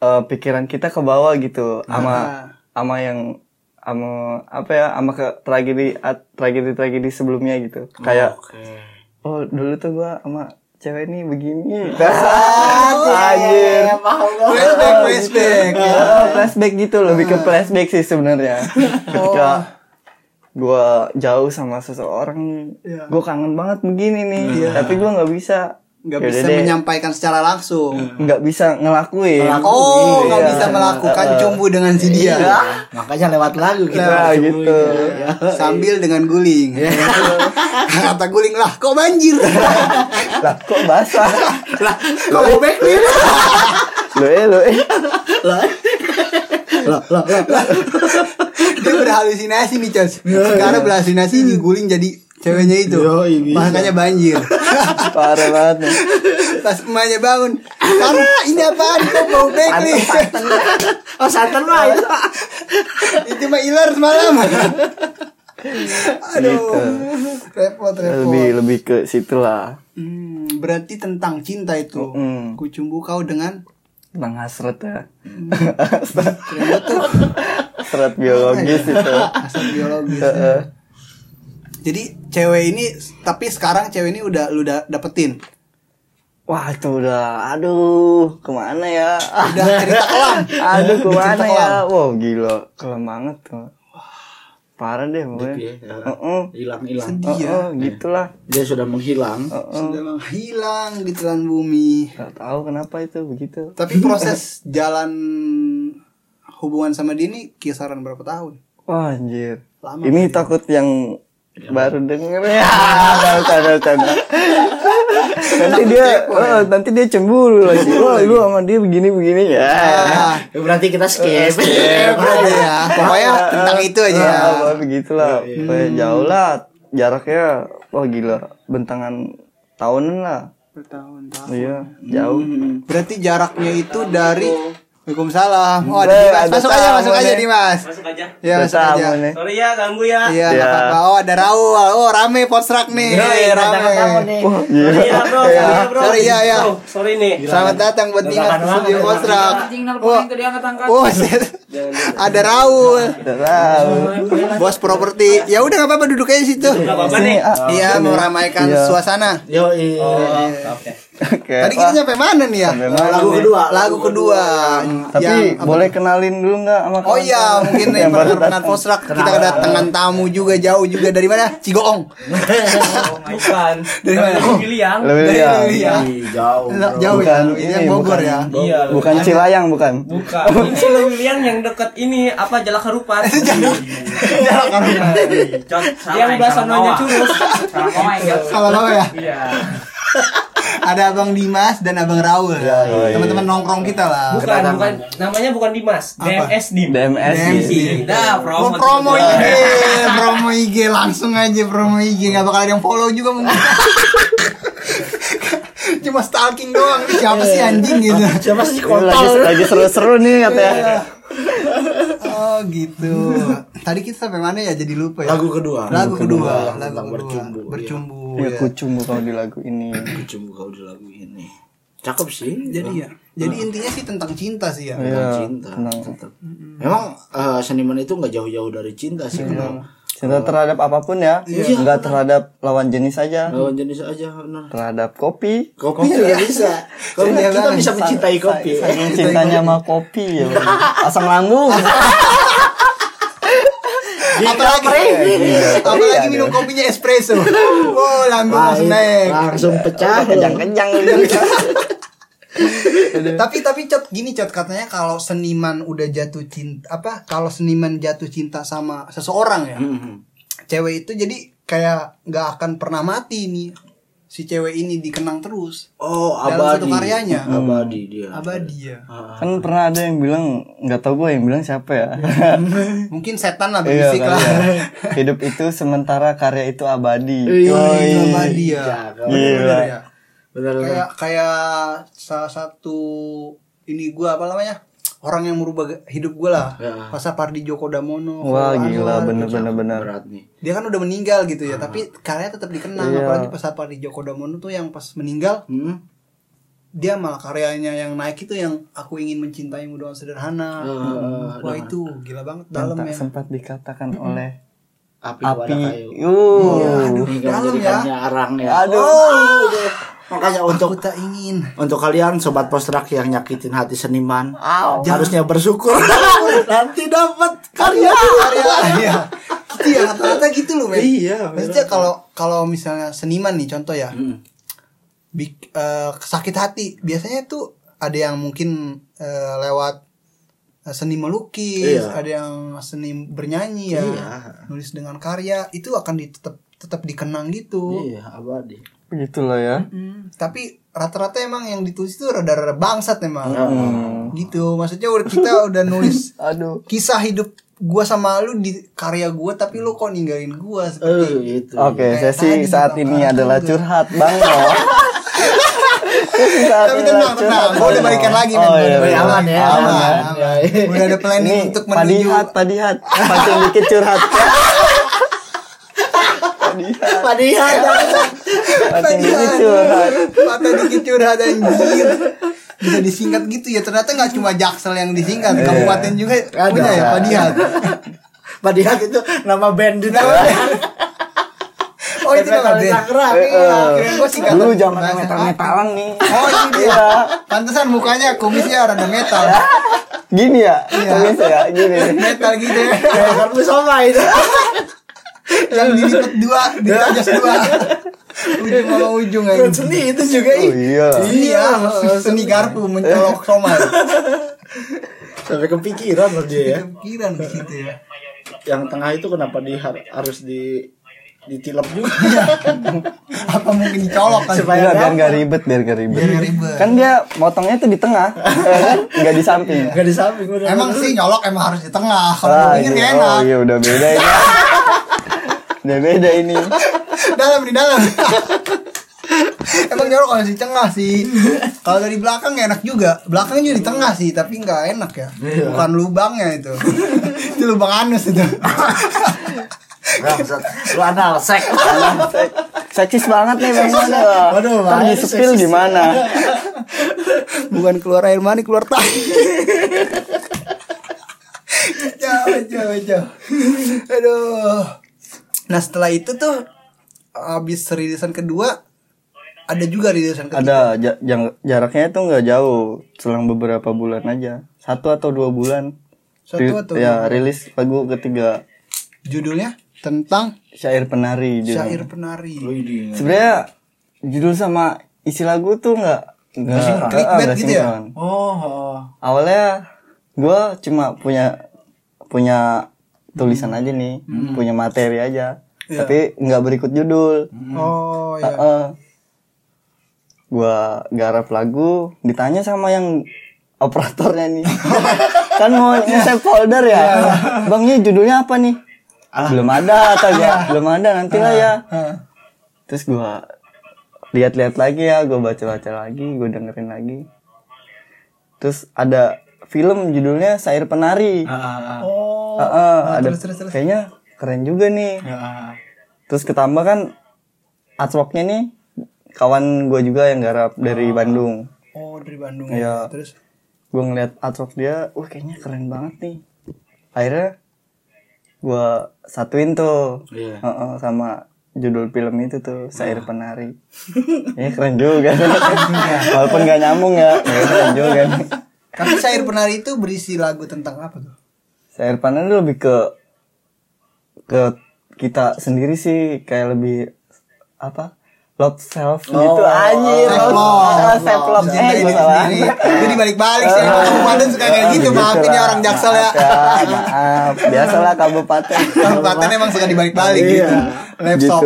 eh, pikiran kita ke bawah gitu, sama sama yang sama apa ya, sama ke tragedi tragedi tragedi sebelumnya gitu. Kayak Oke. oh dulu tuh gua sama cewek ini begini. Anjir. Flashback, flashback. Oh, flashback gitu lebih ke flashback sih sebenarnya. Ketika gua jauh sama seseorang, Iya. gua kangen banget begini nih. Tapi gua nggak bisa, Nggak Yaudah bisa deh, menyampaikan secara langsung. nggak bisa ngelakuin. Oh, nggak Iya. bisa melakukan cumbu dengan si dia. Makanya lewat lagu. Nah, mencumbunya. gitu. Sambil dengan guling. Kata guling lah, kok banjir? Lah, kok basah? Lah, kok bebek nih? lo eh, lo eh. Lah, lah, lah, lah, lah. Dia berhalusinasi nih, Cos. Sekarang berhalusinasi diguling jadi ceweknya itu. Yoi, bisa. Makanya banjir. Parah banget nih. Pas emaknya bangun, Karena ini apaan? Kok bau bekli? Oh, santan mah itu. itu mah iler semalam. Aduh, Gitu. repot repot. Lebih lebih ke situ lah. Hmm, berarti tentang cinta itu. Mm. Kucumbu kau dengan Tentang hasrat ya. hasrat biologis itu. asal biologis. Jadi cewek ini tapi sekarang cewek ini udah lu udah dapetin. Wah itu udah, aduh ke mana ya? Udah cerita kelam. Aduh ke mana ya? Wow gila, kelam banget tuh. Parah deh pokoknya. Ya. Heeh. Hilang, hilang. Sedih ya. Gitulah. Dia sudah menghilang. Sudah menghilang di telan bumi. Gak tahu kenapa itu begitu. Tapi proses jalan hubungan sama dia ini kisaran berapa tahun? Wah anjir. Lama Ini takut yang baru denger ya. Canda canda. nanti dia, oh, nanti dia cemburu lagi. Wah lu sama dia begini begini ya. Ah, Ya, berarti kita skip. berarti ya. Pokoknya tentang itu aja ya. Ah, pokoknya begitulah. Pokoknya jauh lah jaraknya. Wah gila, bentangan tahunan lah. Bertahun-tahun. Iya, jauh. Berarti jaraknya itu dari Waalaikumsalam. Oh, Eh, ada Dimas. ada Masuk aja, tamu masuk aja. Dimas. Masuk aja. Ya, masuk aja. nih. Sorry ya ganggu ya. Iya, Iya. apa-apa. Oh, ada Raul. Oh, rame potstrak nih. Yoi, rame. datang-datang nih. Wah, Sorry ya bro, sorry ya bro. Sorry, ya, ya. Sorry nih. Selamat datang buat Dimas di studio angkat-angkat. Oh, set. ada Raul. Udah tahu. Bos properti. Ya udah nggak apa-apa duduk aja situ. Gak apa-apa nih. ah. Iya, meramaikan Iya. suasana. Yo, Oh, oke. Oke. Tadi kita nyampe mana nih ya? Mana lagu nih? kedua. Lagu kedua. Tapi Yang- apa boleh kenalin dulu nggak sama Oh iya, mungkin yang baru baru kenal Posrak kita kedatangan tamu juga jauh juga dari mana? Cigoong. Bukan. Dari mana? Lebih Dari jauh. Jauh Bukan ya. Ini ini, yang Bogor bukan. ya. Iya. Bukan Cilayang bukan. Bukan. Ini yang deket ini apa Jalak Harupat. Cot, Yang belah sananya curus. Salah ngomong ya. Sama-sama ya. Iya. Ada Abang Dimas dan Abang Raul. iya. Teman-teman nongkrong kita lah. Bukan, bukan. Namanya bukan Dimas. Apa? DMS Dim. DMS. DMS. gitu. Dah, Promo, promo. promo IG, promo IG langsung aja promo IG nggak bakal ada yang follow juga mungkin. cuma stalking doang siapa sih anjing gitu Siapa sih kontol? lagi lagi seru-seru nih katanya. oh gitu tadi kita sampai mana ya jadi lupa ya Lagu kedua. lagu kedua lagu kedua bercumbu, iya. Bercumbu Ya ya. kucumbu kalau di lagu ini. Bercumbu kau di lagu ini. Cakep sih. jadi ya jadi intinya sih tentang cinta sih ya Tentang Iya, cinta. tenang. Tetap. Memang eh, seniman itu nggak jauh-jauh dari cinta sih. Kalau Cinta terhadap apa pun ya, enggak terhadap lawan jenis saja, lawan jenis aja benar. terhadap kopi. Kopi juga bisa. Iya, kita bisa mencintai kopi. Saking cintanya sama kopi ya. Asam lambung. apalagi Iya, apalagi minum kopinya espresso. Wow lambung langsung naik. Langsung pecah. Kejang-kejang tapi tapi cot gini cot katanya kalau seniman udah jatuh cinta apa kalau seniman jatuh cinta sama seseorang ya Mhm. cewek itu jadi kayak nggak akan pernah mati nih si cewek ini dikenang terus Oh, Dalam abadi. satu karyanya. Abadi dia. abadi ya Kan pernah ada yang bilang nggak tahu gue yang bilang siapa ya. mungkin setan lah Iya berisik kali lah ya. Hidup itu sementara karya itu abadi. Iya, abadi ya Jago. Bener Gila. ya Benar. kayak kayak salah satu ini gua apa namanya orang yang merubah hidup gua lah Ya. Masa Pardi Djoko Damono Wah gila bener gitu. bener bener. berat nih. dia kan udah meninggal gitu ya tapi karya tetap dikenang Iya. apalagi pas Pardi Djoko Damono tuh yang pas meninggal Hmm. dia malah karyanya yang naik itu yang aku ingin mencintaimu dengan sederhana Eh, wah itu gila banget dalam tak ya sempat dikatakan oleh Api, wadah api. kayu. Uh. Iya, aduh, Hingga dalam ya arang ya. Aduh. Oh, Makanya aku untuk tak ingin. untuk kalian sobat postrak yang nyakitin hati seniman, harusnya bersyukur. Nanti dapat. Karya. karya. Ya gitu ya rata-rata gitu loh men. Iya, maksudnya kalau kalau misalnya seniman nih contoh ya. Hmm. bik, eh, sakit hati. Biasanya tuh ada yang mungkin eh, lewat eh, seni melukis Iya. ada yang seni bernyanyi ya Iya. nulis dengan karya. Itu akan di, tetap tetap dikenang gitu. Iya, abadi. Begitulah ya. Hmm, tapi rata-rata emang yang ditulis itu rada-rada bangsat emang Hmm. gitu maksudnya udah kita udah nulis Aduh. kisah hidup gua sama lu di karya gua tapi lu kok ninggalin gua seperti Eh, itu. Oke, Kayak sesi tadi saat juga, ini adalah curhat Bang saat tapi tenang tenang gua udah balikan lagi men Oh, iya, udah iya. aman ya, aman, aman. aman. Udah ada planning Ini untuk menuju padihat, padihat. Pancing dikit curhat. Padihan. Pancing dikit curhat. Mata dikit curhat anjir bisa disingkat gitu ya ternyata nggak cuma jaksel yang disingkat Iya. kabupaten juga Ada. punya ya padihat Padihan itu nama band itu. oh itu nama band Tangerang. iya Dulu zaman metal-metalan nih. Oh ini dia. Pantesan mukanya kumisnya rada metal. Gini ya, Iya. ya, gini. Metal gitu ya. Kayak kartu sama itu. Yang dilipat dua, ditajas dua. Ujung sama ujung aja. Seni itu juga Oh ih. iya. Iya, seni garpu mencolok somai. Sampai kepikiran loh dia ya. Kepikiran di situ ya. Yang tengah itu kenapa di harus di ditilep juga? Apa mungkin dicolok kan? Supaya Enggak, biar nggak ribet, biar nggak ribet. Biar nggak ribet. Kan dia motongnya tuh di tengah, ya kan? Nggak di samping. Gak di samping udah. Emang sih nyolok emang harus di tengah. Kalau Ah, di pinggir iya. gak enak. Oh iya udah beda ini. udah beda ini. Dalam di dalam. Emang nyolok harus di tengah sih. Kalau dari belakang enak juga. Belakangnya juga di tengah sih, tapi nggak enak ya. Bukan lubangnya itu. itu lubang anus itu. Bangsat. Lu anal sek. Seksis banget nih Bang Mona. Waduh, Ntar seksis. gimana? Bukan keluar air mani, keluar tai. jauh, jauh, jauh. Aduh. Nah setelah itu tuh habis rilisan kedua ada juga rilisan ketiga. Ada ja- jang- jaraknya itu nggak jauh, selang beberapa bulan aja, satu atau dua bulan. Satu atau ya rilis lagu ketiga Judulnya tentang syair penari. judulnya. syair penari. Sebenarnya judul sama isi lagu tuh nggak nggak ah, Clickbait gitu ya? Oh, oh. Awalnya gue cuma punya punya tulisan aja nih, punya materi aja, Iya. tapi nggak berikut judul. Oh ya. Heeh. Gua garap lagu, ditanya sama yang operatornya nih. kan mau nge-save folder ya. Bang ini judulnya apa nih? Belum ada kata gua. Belum ada nantilah ya. Heeh. Terus gua lihat-lihat lagi ya gue baca-baca lagi gue dengerin lagi terus ada film judulnya Sair Penari Oh. Heeh, Ah, ada terus, terus, terus. kayaknya keren juga nih Ya. terus ketambah kan artworknya nih kawan gue juga yang garap dari Bandung Oh, dari Bandung. Iya. Terus gue ngeliat artwork dia wah kayaknya keren banget nih akhirnya gue satuin tuh Iya. Heeh, sama judul film itu tuh Sair Penari ini keren juga walaupun gak nyambung ya ya keren juga nih Tapi Sair Penari itu berisi lagu tentang apa tuh? Sair Penari lebih ke ke kita sendiri sih kayak lebih apa love self gitu anjir Self love. Self love eh Mencintai gue diri salah sendiri. Jadi balik-balik sih. Kabupaten suka kayak gitu. Maafin ya orang Jaksel ya. maaf biasalah kabupaten Kabupaten emang suka dibalik-balik Iya. gitu. Laptop.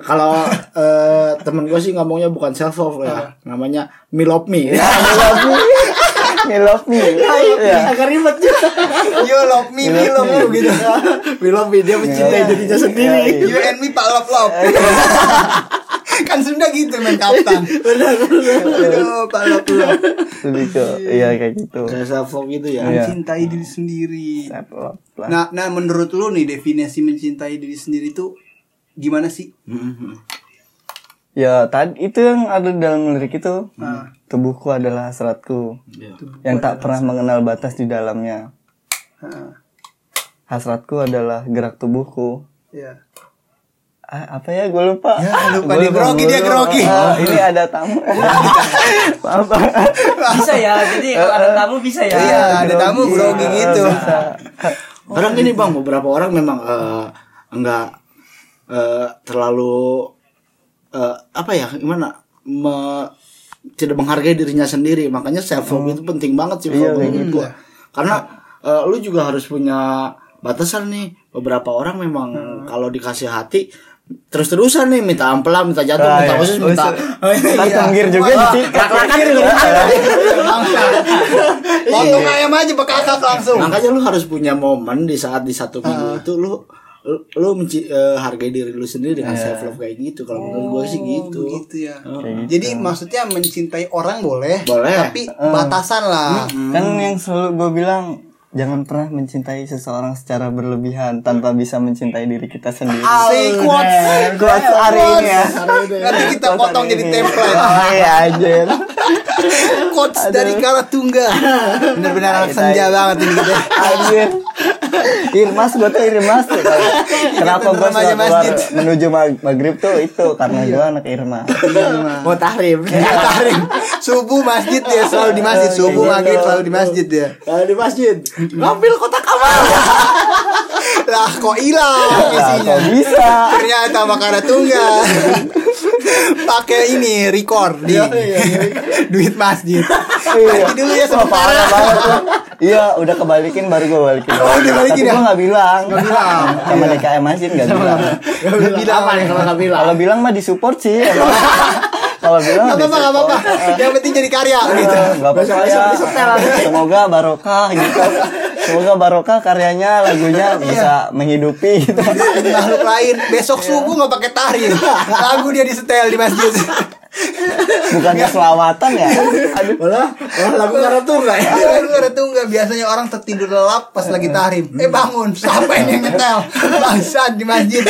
Kalau eh, temen gue sih ngomongnya bukan self love ya, namanya me love me. I love me I love me ya Agak ribet juga. You love me, me love you gitu. me love me dia mencintai dirinya sendiri. You and me pak love love. kan Sunda gitu men kapten. Benar benar. Aduh, lebih ke iya kayak gitu Kayak self love gitu ya. Iya. Mencintai diri sendiri. Nah, nah menurut lu nih definisi mencintai diri sendiri itu gimana sih? Mhm. ya tadi itu yang ada dalam lirik itu tubuhku adalah hasratku Iya. yang tak pernah mengenal batas di dalamnya Heeh. hasratku adalah gerak tubuhku Ya. Ah, apa ya gue lupa Ya, lupa Gua dia grogi, dia grogi. Ah, ini ada tamu maaf Bisa ya. Jadi kalau ada tamu bisa ya. Iya, ada tamu grogi gitu. Orang ini bang, beberapa orang memang eh, enggak eh, terlalu eh, apa ya, gimana, me- tidak menghargai dirinya sendiri. Makanya self love itu penting banget sih kalau menurut gua. Karena eh, lu juga harus punya batasan nih. Beberapa orang memang kalau dikasih hati terus-terusan nih minta ampela, minta jantung, Ah, minta iya. usus, minta Ntar tenggir juga disikat Lak-lakan juga. Potong ayam aja bekakak langsung. Makanya lu harus punya momen di saat di satu minggu itu lu lu, menci- eh, hargai diri lu sendiri dengan self love kayak gitu. Kalau menurut gue sih gitu. gitu ya. Jadi maksudnya mencintai orang boleh, Boleh. tapi batasan lah. kan yang selalu gue bilang jangan pernah mencintai seseorang secara berlebihan tanpa bisa mencintai diri kita sendiri Say quotes. Quotes hari ini ya Nanti kita potong jadi template. oh iya anjir Quotes dari Karatungga. Bener-bener anak senja banget ini kita. anjir Irmas gue tuh Irmas tuh kenapa gue selalu keluar menuju mag- maghrib tuh itu karena gue anak Irma Mau tahrim. Tarim. Subuh masjid ya, selalu di masjid. Subuh maghrib selalu di masjid ya. Kalau di masjid ngambil kotak amal. Lah kok hilang Nah, isinya? kok bisa Ternyata Makara Tunggal pakai ini record di duit masjid. Iya. Ganti dulu ya Wah, parah sementara. Iya, udah kebalikin baru gue balikin. Oh, udah balikin Tapi ya? gue gak bilang. Nggak bilang. Sama DKM aja gak bilang. Gak bilang apa nih kalau nggak bilang? Kalau bilang mah disupport sih. Kalau bilang Gak apa-apa, gak apa-apa. Yang penting jadi karya gitu. Gak apa-apa ya. Semoga barokah gitu. Semoga barokah karyanya, lagunya bisa menghidupi gitu. Makhluk lain. Besok subuh nggak pakai tahrim lagu dia disetel di masjid Bukannya selawatan ya? Aduh. Malah, malah lagu karatu enggak ya? lagu nggak biasanya orang tertidur lelap pas lagi tahrim eh bangun siapa ini yang nyetel bangsat di masjid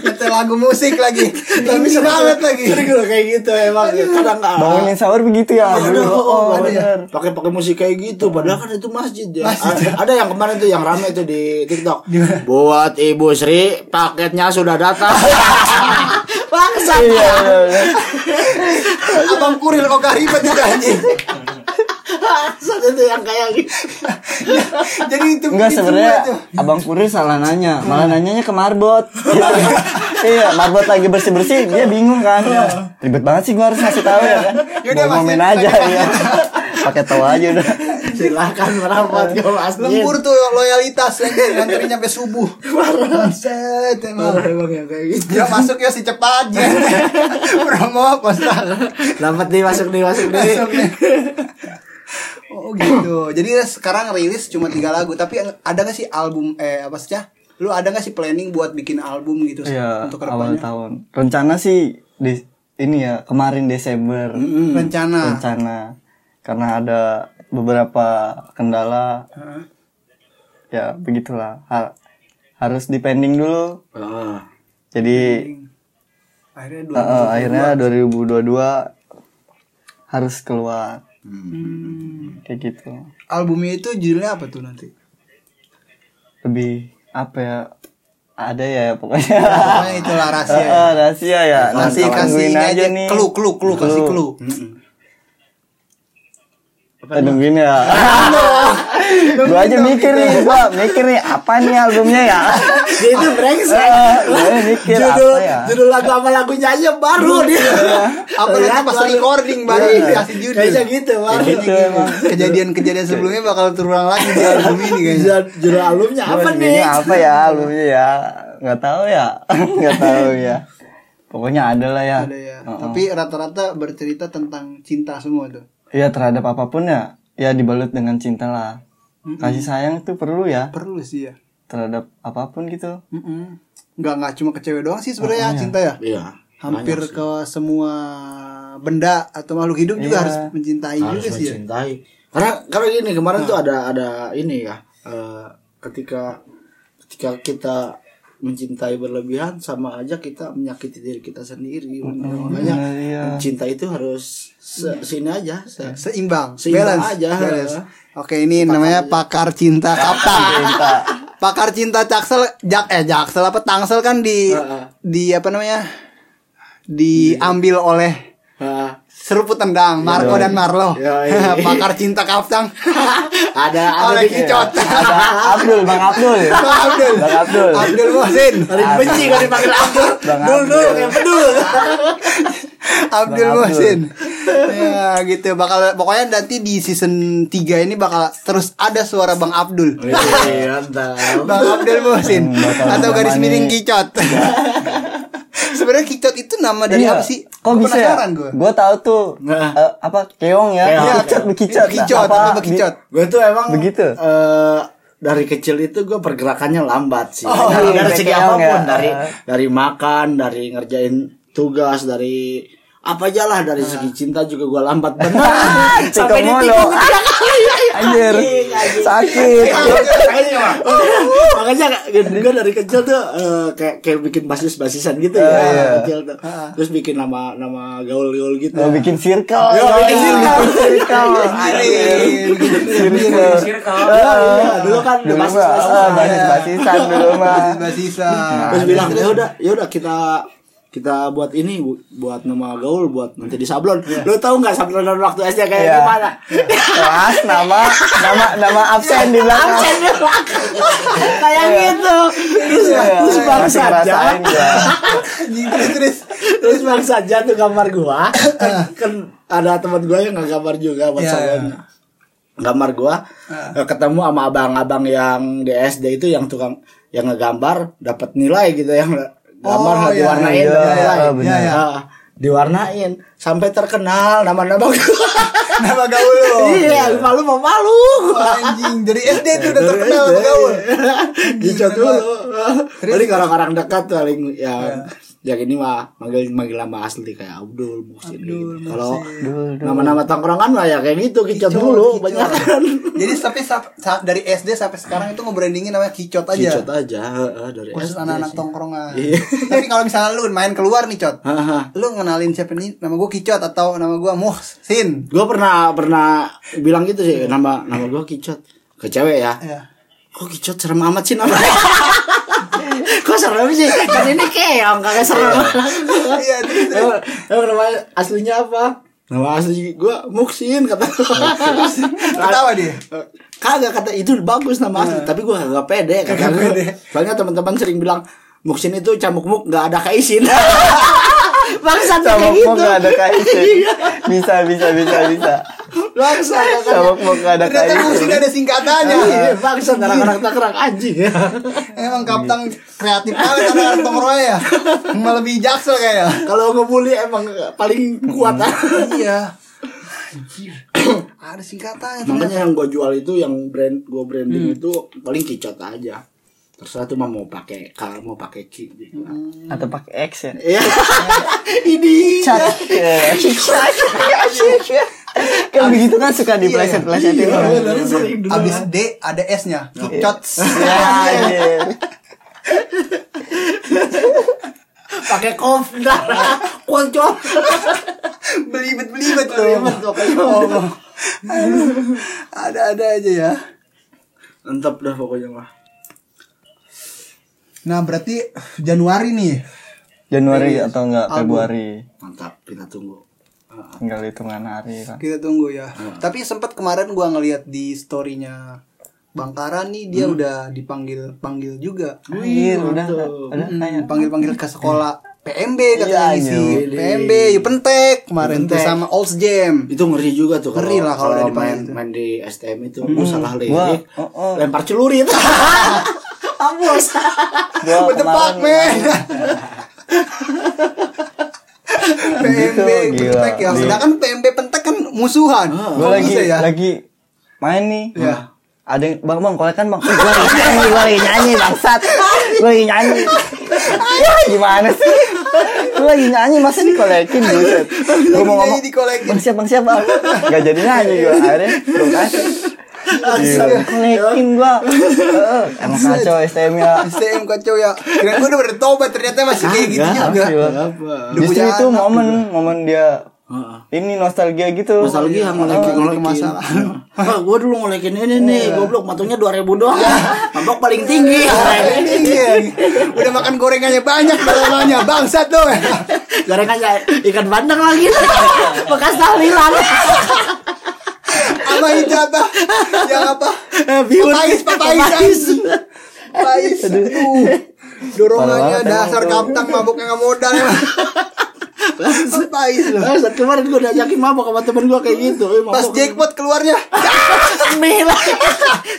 nyetel lagu musik lagi tinggi banget lagi Sering kayak gitu emang kadang nggak. Bangunin sahur begitu ya? Aduh, oh, ya. Pakai pakai musik kayak gitu, padahal kan itu masjid ya. Masjid. Ada yang kemarin tuh yang rame tuh di TikTok. Buat Ibu Sri, paketnya sudah datang. Bangsat. Iya, iya, iya. abang kuril kok gak ribet juga anjing Bangsat itu yang kayak gitu. jadi itu Enggak itu sebenarnya. Abang Kurir salah nanya, malah nanyanya ke Marbot. iya, Marbot lagi bersih-bersih, dia bingung kan. Ribet banget sih gua harus ngasih tahu ya kan. Yaudah, Gua ngomongin Mas, aja ya. Pakai tahu aja udah. Silahkan merapat ke masjid. lembur tuh loyalitas nganterin sampai subuh Bangsat emang Parah emang yang kayak gitu. Ya masuk ya si cepat aja. Promo postal. Dapat nih masuk nih masuk nih. Masuk nih. Oh gitu. Jadi sekarang rilis cuma tiga lagu. Tapi ada gak sih album eh apa sih ya? Lu ada gak sih planning buat bikin album gitu Iya, untuk awal ke depannya? tahun. Rencana sih di ini ya kemarin Desember Mm-mm. rencana rencana karena ada beberapa kendala. Heeh. ya begitulah. Ha- harus dipending dulu. Ah. jadi akhirnya eh, eh, akhirnya 2022 harus keluar. Hmm. kayak gitu. Albumnya itu judulnya apa tuh nanti? Lebih apa ya ada ya pokoknya. Pokoknya itulah rahasia ya. Eh, rahasia ya. Nanti kasih kasih tungguin ini aja. aja nih. Clue clue clue kasih clue Eh, nungguin ya. Gua aja mikir nih gua mikir nih apa nih albumnya ya? Dia itu brengsek. Eh, gua mikir judul apa ya? judul lagu apa lagunya aja baru dia. apa nanti pas recording baru kasih judul. Kayaknya gitu. Kayak gitu kejadian-kejadian sebelumnya bakal terulang lagi di album ini kayaknya. Judul, albumnya apa nih? apa ya? Albumnya ya nggak tahu ya. Nggak tahu ya. Pokoknya ada lah ya. Ada ya. Tapi rata-rata bercerita tentang cinta semua tuh Iya terhadap apa pun ya ya dibalut dengan cinta lah kasih sayang itu perlu ya perlu sih ya terhadap apa pun gitu Mm-mm. nggak nggak cuma ke cewek doang sih sebenarnya cinta ya Iya. hampir banyak sih. ke semua benda atau makhluk hidup juga Iya. harus mencintai harus juga sih ya mencintai. Karena karena gini kemarin tuh ada ada ini ya. eh, ketika ketika kita mencintai berlebihan sama aja kita menyakiti diri kita sendiri. Makanya iya. cinta itu harus se sini aja. se- seimbang, Seimbang balance, aja. balance. Oke ini namanya pakar cinta kapten. pakar cinta Jaksel, jak eh Jaksel apa Tangsel kan di Heeh. di apa namanya diambil oleh Ah, seruput tendang Marco dan Marlo. Iya, iya. pakar cinta kapten. ada ada oleh di Kicot. ada Abdul bang Abdul Bang Abdul. Bang Abdul Abdul Mohsin. Paling benci kalau dipanggil Abdul. Bang Dul kayak pedul. Abdul Bang Mohsin. ya gitu bakal pokoknya nanti di season 3 ini bakal terus ada suara Bang Abdul. Bang Abdul Mohsin Hmm, atau garis miring kicot. Sebenarnya kicot itu nama dari Iya. apa sih? Kok bisa ya? Penasaran gua. Gue tahu tuh Nah. eh, apa keong ya, Keong. bekicot, bekicot, Bekicot, Apa, apa bekicot? Gue tuh emang Begitu? eh, dari kecil itu gue pergerakannya lambat sih. Oh, dari, iya, dari segi keong apa pun, ya. dari dari makan, dari ngerjain tugas, dari apa aja lah dari segi cinta juga gue lambat bener. Sampai mulu. Anjir, sakit. Makanya gue dari kecil tuh eh, kayak kayak bikin basis basisan gitu ya, Ah, iya. kecil tuh. Terus bikin nama nama gaul gaul gitu. Mau bikin circle. Yo, bikin circle. circle. Anjir. Circle. Circle. Iya, dulu kan Dulu basis basisan. ah, basis basisan dulu mah. Basisa. terus bilang ya udah ya udah kita kita buat ini bu, buat nama gaul buat nanti di sablon lo tau nggak sablonan waktu SD kayak Iya. gimana? Kelas nama nama nama absen di belakang. absen di belakang. Kayak gitu. Terus Iya, terus bang masih saja. terus terus. terus bang saja tuh gambar gua. Kan, ada teman gua yang nggak gambar juga buat Iya, sablonnya gambar gua eh, ketemu sama abang-abang yang di SD itu yang tukang yang ngegambar dapat nilai gitu yang gambar Oh, iya, diwarnain. iya, iya, nilai iya, benar. Ah, diwarnain. Sampai terkenal nama-nama Nama gaul. Lo. iya. malu mau malu. Anjing, dari SD itu udah terkenal gaul. Dicot dulu. Paling orang-orang dekat paling yang yang ini mah manggil manggil nama asli kayak Abdul Muhsin gitu. kalau nama-nama tongkrongan mah ya kayak gitu kicot Kicot, dulu kicot. banyak kan Jadi tapi dari SD sampai sekarang itu ngebrandingin namanya kicot aja. kicot aja heeh, dari Khusus SD anak-anak tongkrongan. Iya. tapi kalau misalnya lu main keluar nih, Cot. Lu ngenalin siapa nih? Nama gue Kicot atau nama gue Muhsin? Gue pernah pernah bilang gitu sih nama nama gue kicot ke cewek ya. Ya. Kok kicot serem amat sih namanya? Kok serem sih? Kan ini keong kagak serem. Iya, terus terus. Emang, nama aslinya apa? Nama asli gue Muksin kata Ketawa dia. Kagak kata itu bagus nama asli, tapi gue gak pede kata Kagak gua. pede. Soalnya teman-teman sering bilang Muksin itu camuk muk gak ada kaisin. Bangsat Sama kayak gitu. mau gak ada kaisin. Bisa bisa bisa bisa. Bangsat Sama mau gak ada Ternyata kaisin. Muhsin ada singkatannya. Iya, bangsat orang-orang tangerang anjing ya. Emang kapten kreatif banget anak tongkrongan ya. Melebihi jaksel kayaknya. Kalau ngebully emang paling kuat. Iya. Anjir. Ada singkatannya. ternyata. Makanya yang gue jual itu yang brand gue branding itu paling kicot aja. Terserah tuh mah mau pakai K mau pakai Q gitu atau pakai X ya Iya. ini Cat. Ya. kan begitu kan suka di pleset Iya, orang. bener, sering dulu. Abis D ada S-nya. Kicot. Ya, anjir. pakai kof enggak koncol Belibet-belibet loh. Allah. Aduh. Ada-ada aja ya. Entep dah pokoknya mah Nah, berarti Januari nih. Januari atau enggak Februari mantap kita tunggu tinggal hitungan hari kan Kita tunggu ya. Tapi sempat kemarin gua ngeliat di story-nya Bang Kara nih dia udah dipanggil panggil juga. Iya, udah udah Hmm, panggil-panggil ke sekolah PMB Iya, katanya isi. anjir. PMB Yupentek kemarin tuh Yupentek. sama Olds Jam. itu ngeri juga tuh Ngeri lah kalau udah main, dipanggil. main di STM itu lu salah lirik oh, oh. lempar celurit Ampus. Gua What the fuck, man? PMB Gitu. Pentek ya. Sedangkan PMB Pentek kan musuhan. gue Kok lagi ya? lagi main nih Iya. ada yang bang bang kolekan bang gue lagi nyanyi gue lagi nyanyi bangsat gue lagi nyanyi ya gimana sih gue lagi nyanyi masa dikolekin buset gue mau ngomong bang siap bang siap bang gak jadi nyanyi gue akhirnya belum kasih Kolekin gue Heeh, emang kacau STM ya STM kacau ya. Kira gue udah bertobat ternyata masih kayak gitu juga. Justru itu momen momen dia Heeh. ini nostalgia gitu Nostalgia ngolekin Oh, ngolekin. masalah. Wah, gua dulu ngolekin ini nih, goblok matungnya 2000 doang. Mabok paling tinggi. Iya. Udah makan gorengannya banyak namanya bangsat tuh. Gorengannya ikan bandeng lagi. Bekas tahlilan. Sama itu apa? Yang apa? Bihun. Papais, papais. Papais. Aduh. Dorongannya dasar kaptang mabuknya nggak modal Eh, saat kemarin gue diajakin mabok sama temen gue kayak gitu. Eh, Pas jackpot keluarnya. mie lah.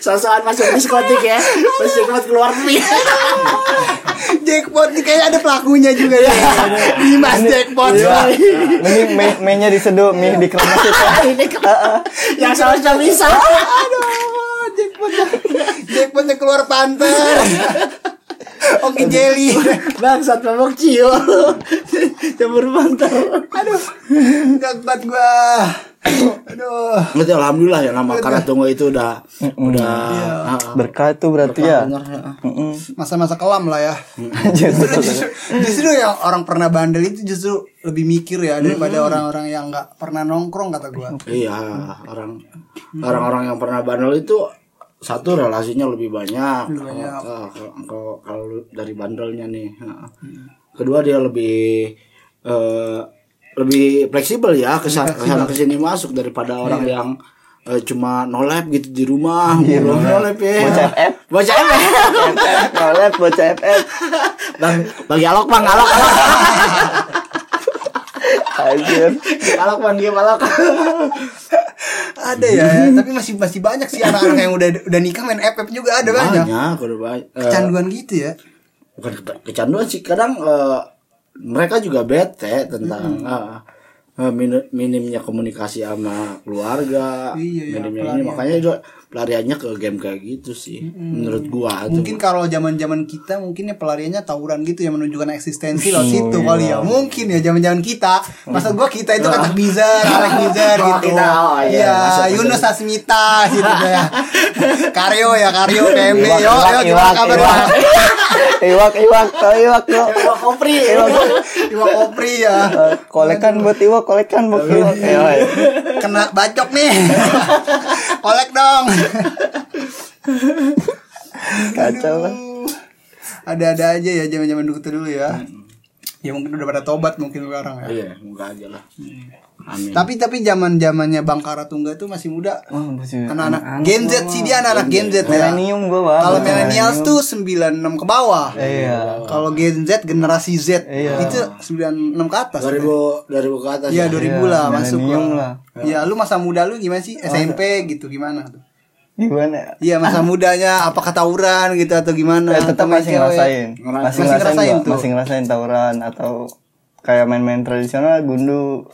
Sosokan masuk diskotik ya. Pas jackpot keluar mie. jackpot nih kayaknya ada pelakunya juga ya. Dimas jackpot. Iya. mending mie mie nya diseduh mie Ini kan yang seharusnya bisa. Aduh, jackpotnya. Jackpotnya keluar pantai. Oke jelly. Bangsat mabok cio. Campur bantal. Aduh. Enggak kuat gua. Aduh. Berarti alhamdulillah ya nama Karatunggu itu udah udah ah, ah. berkah itu berarti ya Bener. Masa-masa kelam lah ya. Justru, justru yang orang pernah bandel itu justru lebih mikir ya daripada orang-orang yang nggak pernah nongkrong kata gua. Iya, orang orang-orang yang pernah bandel itu satu relasinya lebih banyak. banyak. Ah, kalau- kalau kalau dari bandelnya nih. ah. Kedua dia lebih eh, lebih fleksibel ya ke sana ke sana ke sini masuk daripada orang yang eh, cuma nolep gitu di rumah belum nolep ya Bocah FF. bocah FF Nolep bocah FF bang bagi alok bang alok alok Anjir alok bang dia alok Ada ya, tapi masih masih banyak sih anak-anak yang udah udah nikah main FF juga ada banyak. banyak udah banyak Eh, Kecanduan gitu ya. bukan ke- kecanduan sih. Kadang eh, mereka juga bete tentang eh, eh, min- minimnya komunikasi sama keluarga Iya, iya, minimnya ini. makanya juga pelariannya ke game kayak gitu sih menurut gua tuh. Mungkin kalau zaman-zaman kita mungkin ya pelariannya tawuran gitu yang menunjukkan eksistensi loh situ kali ya. Mungkin ya zaman-zaman kita. Masa gua kita itu kata Bizar, Alex Bizar Oh, gitu. kita, oh, iya, Iya, masuk, masuk. Yunus Asmita gitu ya. Karyo ya, Karyo PMB. Iwak, Yo, iwak, yo gimana iwak, kabar? iwak. Bang? Iwak iwak tau iwak lo Wah, kopri Iwak Opri ya. Eh, Kolekan buat iwak Kolekan buat iwak. Kena bacok nih. Kolek dong. Kacau lah. Ada-ada aja ya zaman-zaman dulu dulu ya. Ya mungkin udah pada tobat mungkin sekarang ya. iya moga aja lah amin Tapi tapi zaman zamannya Bang Karatungga tuh masih muda. Masih Anak-anak anak-anak Gen Z sih dia anak-anak Gen Z ya. Millennium gua bang Kalau millennials tuh 96 ke bawah. Iya Kalau Gen Z generasi Z Iya. itu 96 ke atas. 2000 2000 ke atas Iya ya 2000 lah masuk millennium lah. lah. Ya lu masa muda lu gimana sih? SMP gitu gimana tuh? Gimana Iya masa mudanya apakah tawuran gitu atau gimana? Eh, tetap masih ngerasain masih Masih ngerasain, tuh. masih ngerasain tawuran atau kayak main-main tradisional gundu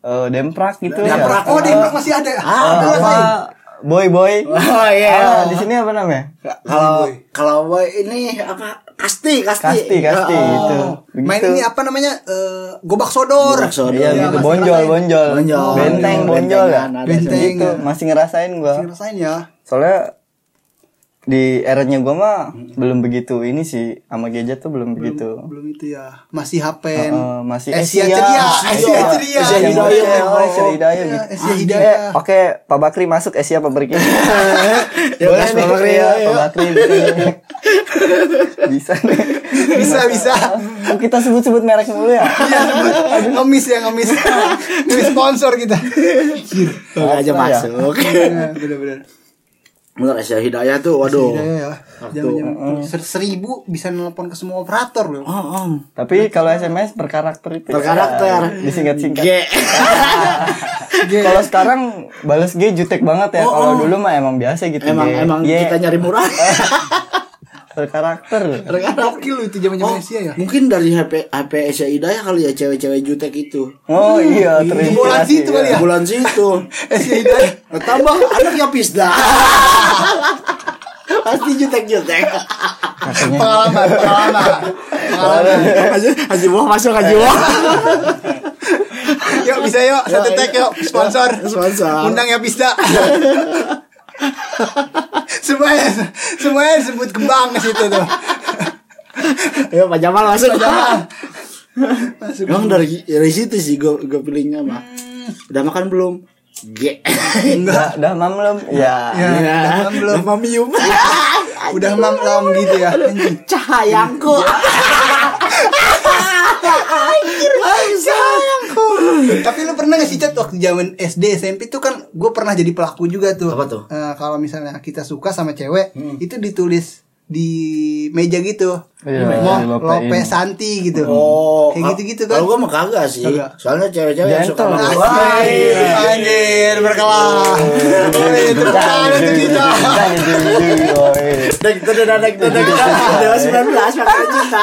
eh, demprak gitu Demprak. ya Oh, demprak masih ada. Ah, apa boy boy. Oh iya. Ah, di sini apa namanya? Kalau kalau boy ini apa? Kasti, kasti. Kasti, kasti Oh. itu. Main Begitu. ini apa namanya? Eh, gobak sodor. Gobak sodor. Iya, Iya, gitu. bonjol, bonjol, Bonjol. benteng, Iya, bonjol ya. Benteng. Gitu, masih ngerasain gua. Masih ngerasain ya. Soalnya di eranya gua mah belum begitu ini sih sama gadget tuh belum begitu. Belum itu ya. Masih hapen. Eh, masih Asia Asia. ceria, Asia. Asia ceria. Asia Asia Hidayah. Hidayah, oh, Asia Hidayah Iya, gitu. Asia Eh, Hidayah. Oke, Pak Bakri masuk Asia Pak Bakri. Ya, Boleh Pak Bakri, iya, ayo. Pak Bakri. bisa nih. Bisa nih. Bisa bisa. Kita sebut-sebut merek mulu ya? ngemis ya ngemis. ngemis sponsor kita. Aja ya? masuk. Iya, Bener-bener. Bener Asia Hidayah tuh, waduh. Hidayah ya. Waktu- ser- seribu bisa nelpon ke semua operator loh. Oh, oh. Tapi kalau SMS berkarakter itu. Berkarakter. Ya, Disingkat-singkat. G. Kalau sekarang balas G jutek banget ya. Oh, Kalau oh. dulu mah emang biasa gitu. Emang G. emang Y. kita nyari murah. berkarakter. Gokil loh itu zaman-zaman Oh, Asia ya. mungkin dari HP HP Asia Hidayah kali ya cewek-cewek jutek itu. Oh iya, terinspirasi. Bulan situ kali ya? Bulan situ. Asia Hidayah. Nah, tambah anaknya Pisda. Pasti jutek-jutek. Pengalaman, pengalaman. Pengalaman. Haji, Wah masuk Haji Wah. Yuk bisa yuk satu tag yuk sponsor. Sponsor. Undang ya Pista. semuanya semuanya sebut kembang ke situ tuh. Ya Pak Jamal masuk. Jamal. Masuk. Emang dari dari situ sih gue gue pilihnya mah. Udah makan belum? G. Udah, udah mam belum? Ya. Ya, udah mam belum? Mamium. Udah mam gitu ya. Cahayangku. Cahayangku. Tapi lu pernah gak sih Cat waktu zaman SD SMP tuh kan gue pernah jadi pelaku juga tuh. Apa tuh? Eh, kalau misalnya kita suka sama cewek, itu ditulis di meja gitu. Iya, Mau. Lope Santi gitu. Oh, Kayak gitu-gitu kan. Kalau gue mah kagak sih. Kagak. Soalnya cewek-cewek yang suka gua. Anjir, anjir, berkelah. Tepuk tangan untuk kita. Dek, dek, dek, dek, dek, dek. Dewa 19 pakai cinta.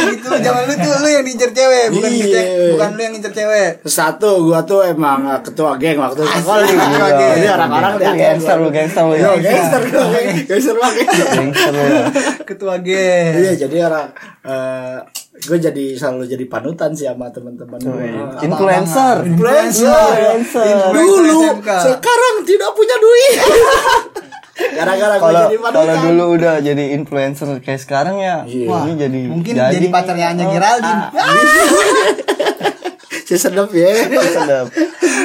Gitu, zaman lu tuh lu yang ngincer cewek, bukan Iya. kita, bukan lu yang ngincer cewek. Satu, gua tuh emang uh, ketua geng waktu sekolah. ketua Jadi geng. orang-orang lihat gangster lu, gangster lu. Ya. gangster gua. Gangster banget. Gangster lu. ya. Ketua geng. Iya, jadi orang eh gue jadi selalu jadi panutan sih sama teman-teman gue. Influencer. Influencer. Influencer. Dulu, sekarang tidak punya duit. Gara-gara gue Kalau jadi kalau panutan. dulu udah jadi influencer kayak sekarang ya, Iya. ini jadi Mungkin jadi, pacarnya Anya Geraldine. Si sedap ya. sedap.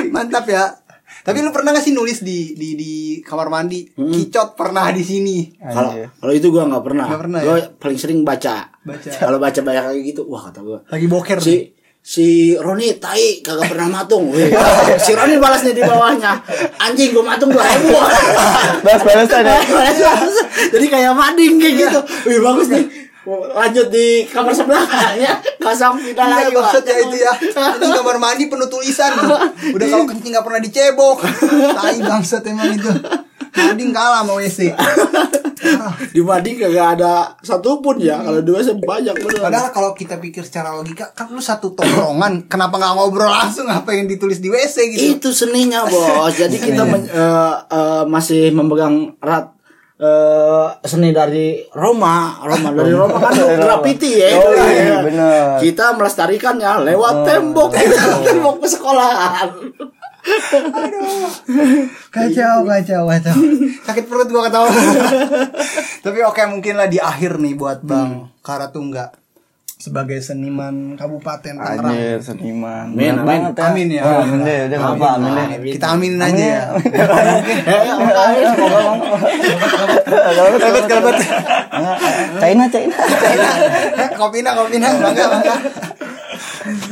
Mantap ya. Tapi lu pernah gak sih nulis di di di kamar mandi? Kicot pernah di sini. Kalau kalau itu gue nggak pernah. Nggak pernah, Gue paling sering baca. Baca. Kalau baca banyak kayak gitu, wah kata gue. Lagi boker. nih. Si Roni tai kagak pernah matung. Wih, si Roni balas nih di bawahnya. Anjing gue matung dua ribu. Balas balasan ya. Jadi kayak mading kayak gitu. Wih bagus nih. Lanjut di kamar sebelahnya kosong pindah Iya lagi. maksudnya itu ya Di kamar mandi penuh tulisan Udah kalau kencing gak pernah dicebok Tai bangsat emang itu Mending kalah sama WC di mading kagak ada satupun ya. Kalau dua sih banyak bener. Padahal kalau kita pikir secara logika Kan lu satu tongkrongan Kenapa gak ngobrol langsung Apa yang ditulis di WC gitu Itu seninya bos. Jadi kita men- eh, eh, masih memegang erat eh, seni dari Roma, Roma dari Roma kan graffiti ya. Oh, iya, Iya. bener. Kita melestarikannya lewat tembok, tembok sekolahan. Kacau, kacau, kacau. Sakit perut gua ketawa. Tapi oke mungkin lah di akhir nih buat Bang Karatungga sebagai seniman Kabupaten Tangerang. Anjir, seniman. Amin, amin. banget ya. Amin ya. Oh, amin deh, udah enggak apa amin deh. Kita aminin aja ya. Kalbat, kalbat. China, China. Kopina, kopina, bangga, bangga.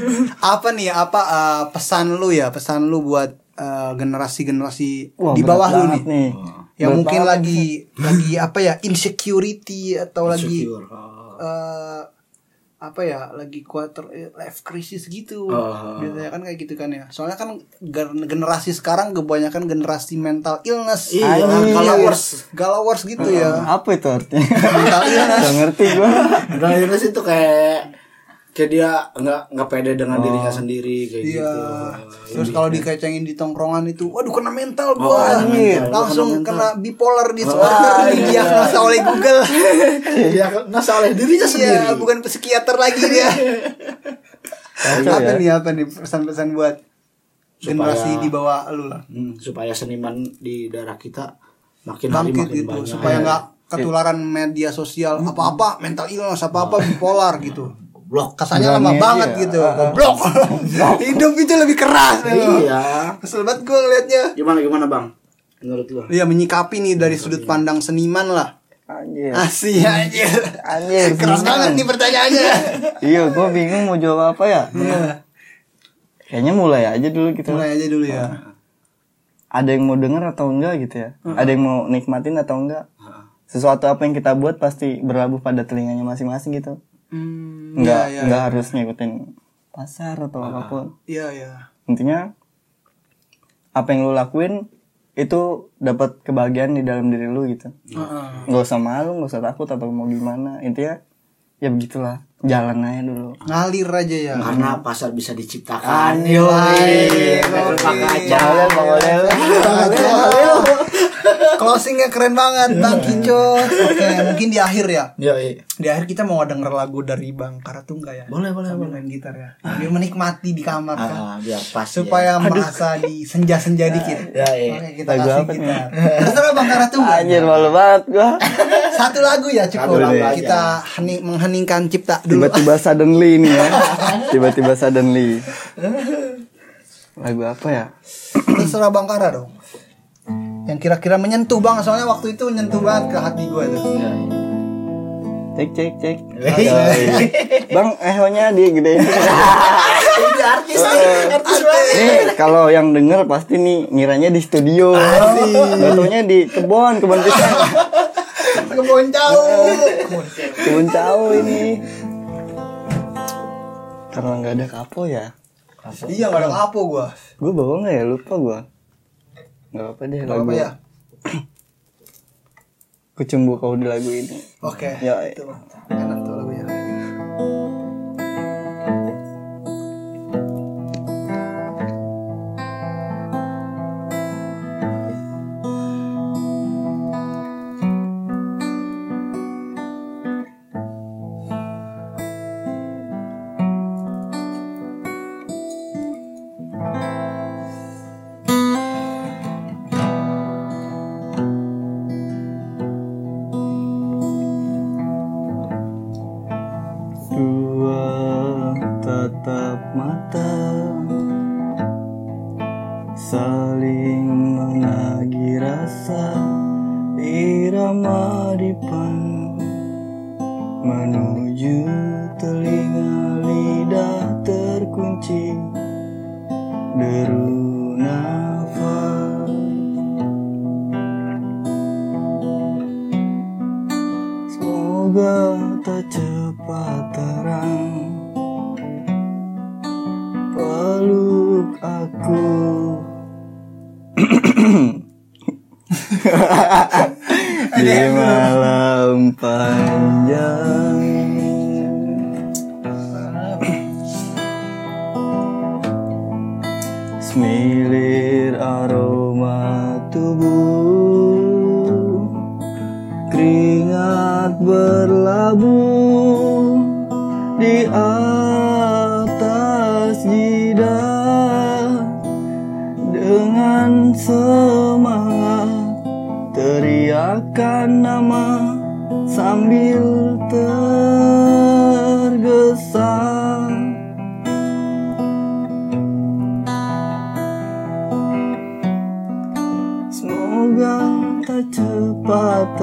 apa nih? Apa eh, pesan lu ya? Pesan lu buat eh, generasi-generasi Wah, di bawah lu nih. nih. Yang Berat mungkin banget lagi lagi apa ya? Insecurity atau lagi Insecure. eh, apa ya lagi quarter life crisis gitu Oh. biasanya kan kayak gitu kan ya soalnya kan gen- generasi sekarang kebanyakan generasi mental illness Iya, Anjing. galawers. galawers gitu ya Apa itu artinya? mental illness Gak ngerti gua. Udah itu itu kayak kayak dia nggak nggak pede dengan dirinya sendiri kayak Iya. gitu Terus kalau dikecengin di tongkrongan itu, waduh kena mental gua. Oh, anjir. Langsung Kena kena bipolar disorder didiagnosa oleh Google. dia nasa oleh dirinya sendiri Iya, bukan psikiater lagi dia. Apa ya. nih apa nih pesan-pesan buat generasi di bawah lu lah. Hmm, supaya seniman di daerah kita makin hari Bangkit makin gitu banyak supaya nggak ketularan media sosial apa-apa mental illness apa-apa bipolar gitu. Blok Kesannya lama aja banget ya. gitu. Goblok. Hidup itu lebih keras. ya. iya Kesel banget gue ngeliatnya. gimana gimana bang menurut lo Iya menyikapi nih dari sudut pandang seniman lah. Anjir. Asih anjir. Anjir. Keras seniman. banget nih pertanyaannya. Iya, gue bingung mau jawab apa ya. Iya. Kayaknya mulai aja dulu gitu. Mulai aja dulu ya. Ada yang mau denger atau enggak gitu ya. Ada yang mau nikmatin atau enggak. Sesuatu apa yang kita buat pasti berlabuh pada telinganya masing-masing gitu. Hmm, Enggak, iya, iya. enggak harus ngikutin pasar atau apa pun. Iya iya. Intinya apa yang lu lakuin itu dapat kebahagiaan di dalam diri lu gitu. Heeh. Nggak usah malu, nggak usah takut atau mau gimana. Intinya ya begitulah. Jalan aja dulu. Ngalir aja ya. karena pasar bisa diciptakan. Oke. Pakai kaca. Closingnya keren banget Bang Kicot. Oke, mungkin di akhir ya. Yoi. Di akhir kita mau denger lagu dari Bang Karatungga ya. Boleh, boleh, Sambil main gitar ya. Sambil menikmati di kamar kan. Ah, biar pas Supaya merasa di senja-senja dikit. Ya, iya. Oke, kita Lagu kasih gitar. Terserah Bang Karatungga. Anjir malu banget gua. Satu lagu ya Satu cukup. lagu. Kita hening, mengheningkan cipta dulu. Tiba-tiba suddenly nih ya. Tiba-tiba suddenly. Lagu apa ya? Terserah Bang Kara dong. Yang kira-kira menyentuh bang, soalnya waktu itu menyentuh banget ke hati gue tuh. Ya, iya. Cek cek cek. Bang, ehonya di. Ini artis nih, artis banget. Nih, kalau yang denger pasti nih ngiranya di studio. Gak taunya di kebun, kebun pisang. Kebun jauh. Kebun jauh ini. Karena nggak ada kapo ya. iya gak ada kapo gue. Gue bawa nggak ya? Lupa gue. Nggak apa deh Gak lagu. apa ya. Kucumbu kau di lagu ini. Oke. Ya, Itu enak cepat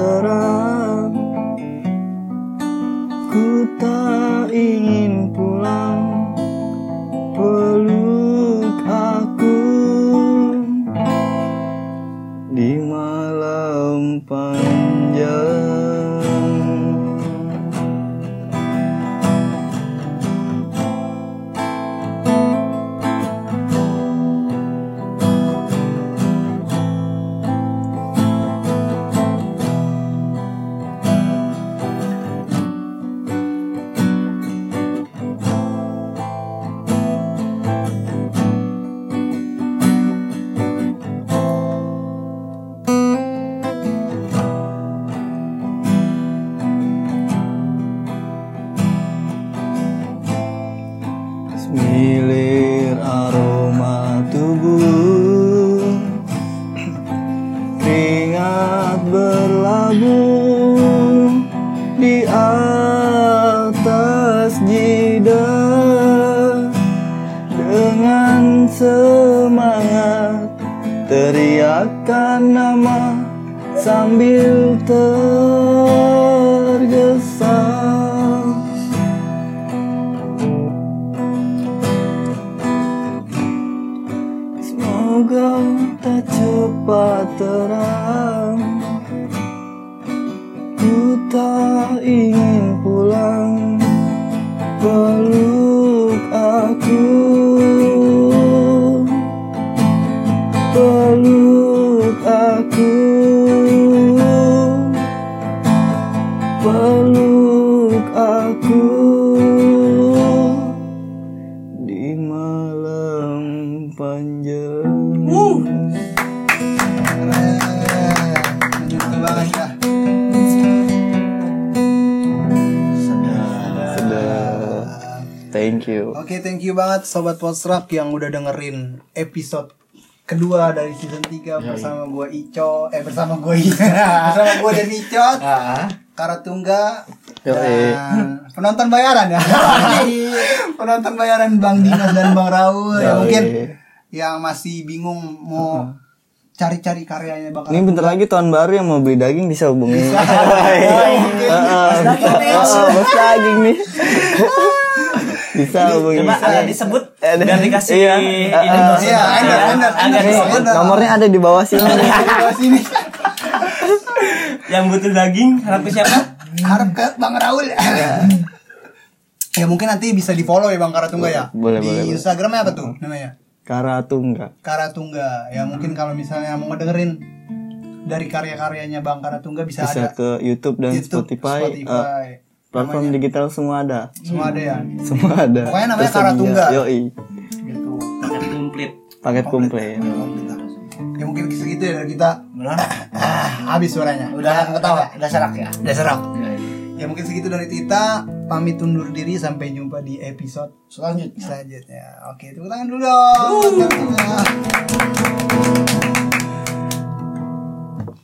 Peluk aku. Peluk aku Di malam panjang. Sudah Thank you. Oke, thank you banget sobat Postrak yang udah dengerin episode kedua dari season 3 bersama gua Ico, eh bersama gua bersama gua dan Icot, Karatungga. Yoi. dan penonton bayaran ya. penonton bayaran Bang Dinas dan Bang Raul. Ya mungkin yang masih bingung mau cari-cari karyanya Bang Ini bentar lagi tahun baru yang mau beli daging bisa hubungi. Bos daging nih. Bisa hubungi. Coba ada disebut Ada. dan dikasih Iya. ini ah. endorse Iya, ya. endorse, Agak endorse. disebut. Bener. Nomornya ada di bawah sini. Di sini. Yang butuh daging harap ke siapa? Harap ke Bang Raul. ya mungkin nanti bisa di follow ya Bang Karatungga ya. Boleh, di boleh, boleh. Instagramnya apa tuh namanya? Karatungga. Karatungga. Ya mungkin kalau misalnya mau ngedengerin dari karya-karyanya Bang Karatungga bisa, Bisa ada ke YouTube dan YouTube, Spotify. Spotify. eh, platform digital semua ada. Semua ada ya. Semua ada. Pokoknya namanya Tersedia. Karatungga. Yoi. Gitu. Paket komplit. Paket komplit. Ya mungkin segitu ya dari kita. Ah, habis suaranya. Udah ketawa. Udah serak ya. Udah serak. Ya mungkin segitu dari kita. Pamit undur diri sampai jumpa di episode Selanjutnya. selanjutnya. Oke, tepuk tangan dulu dong.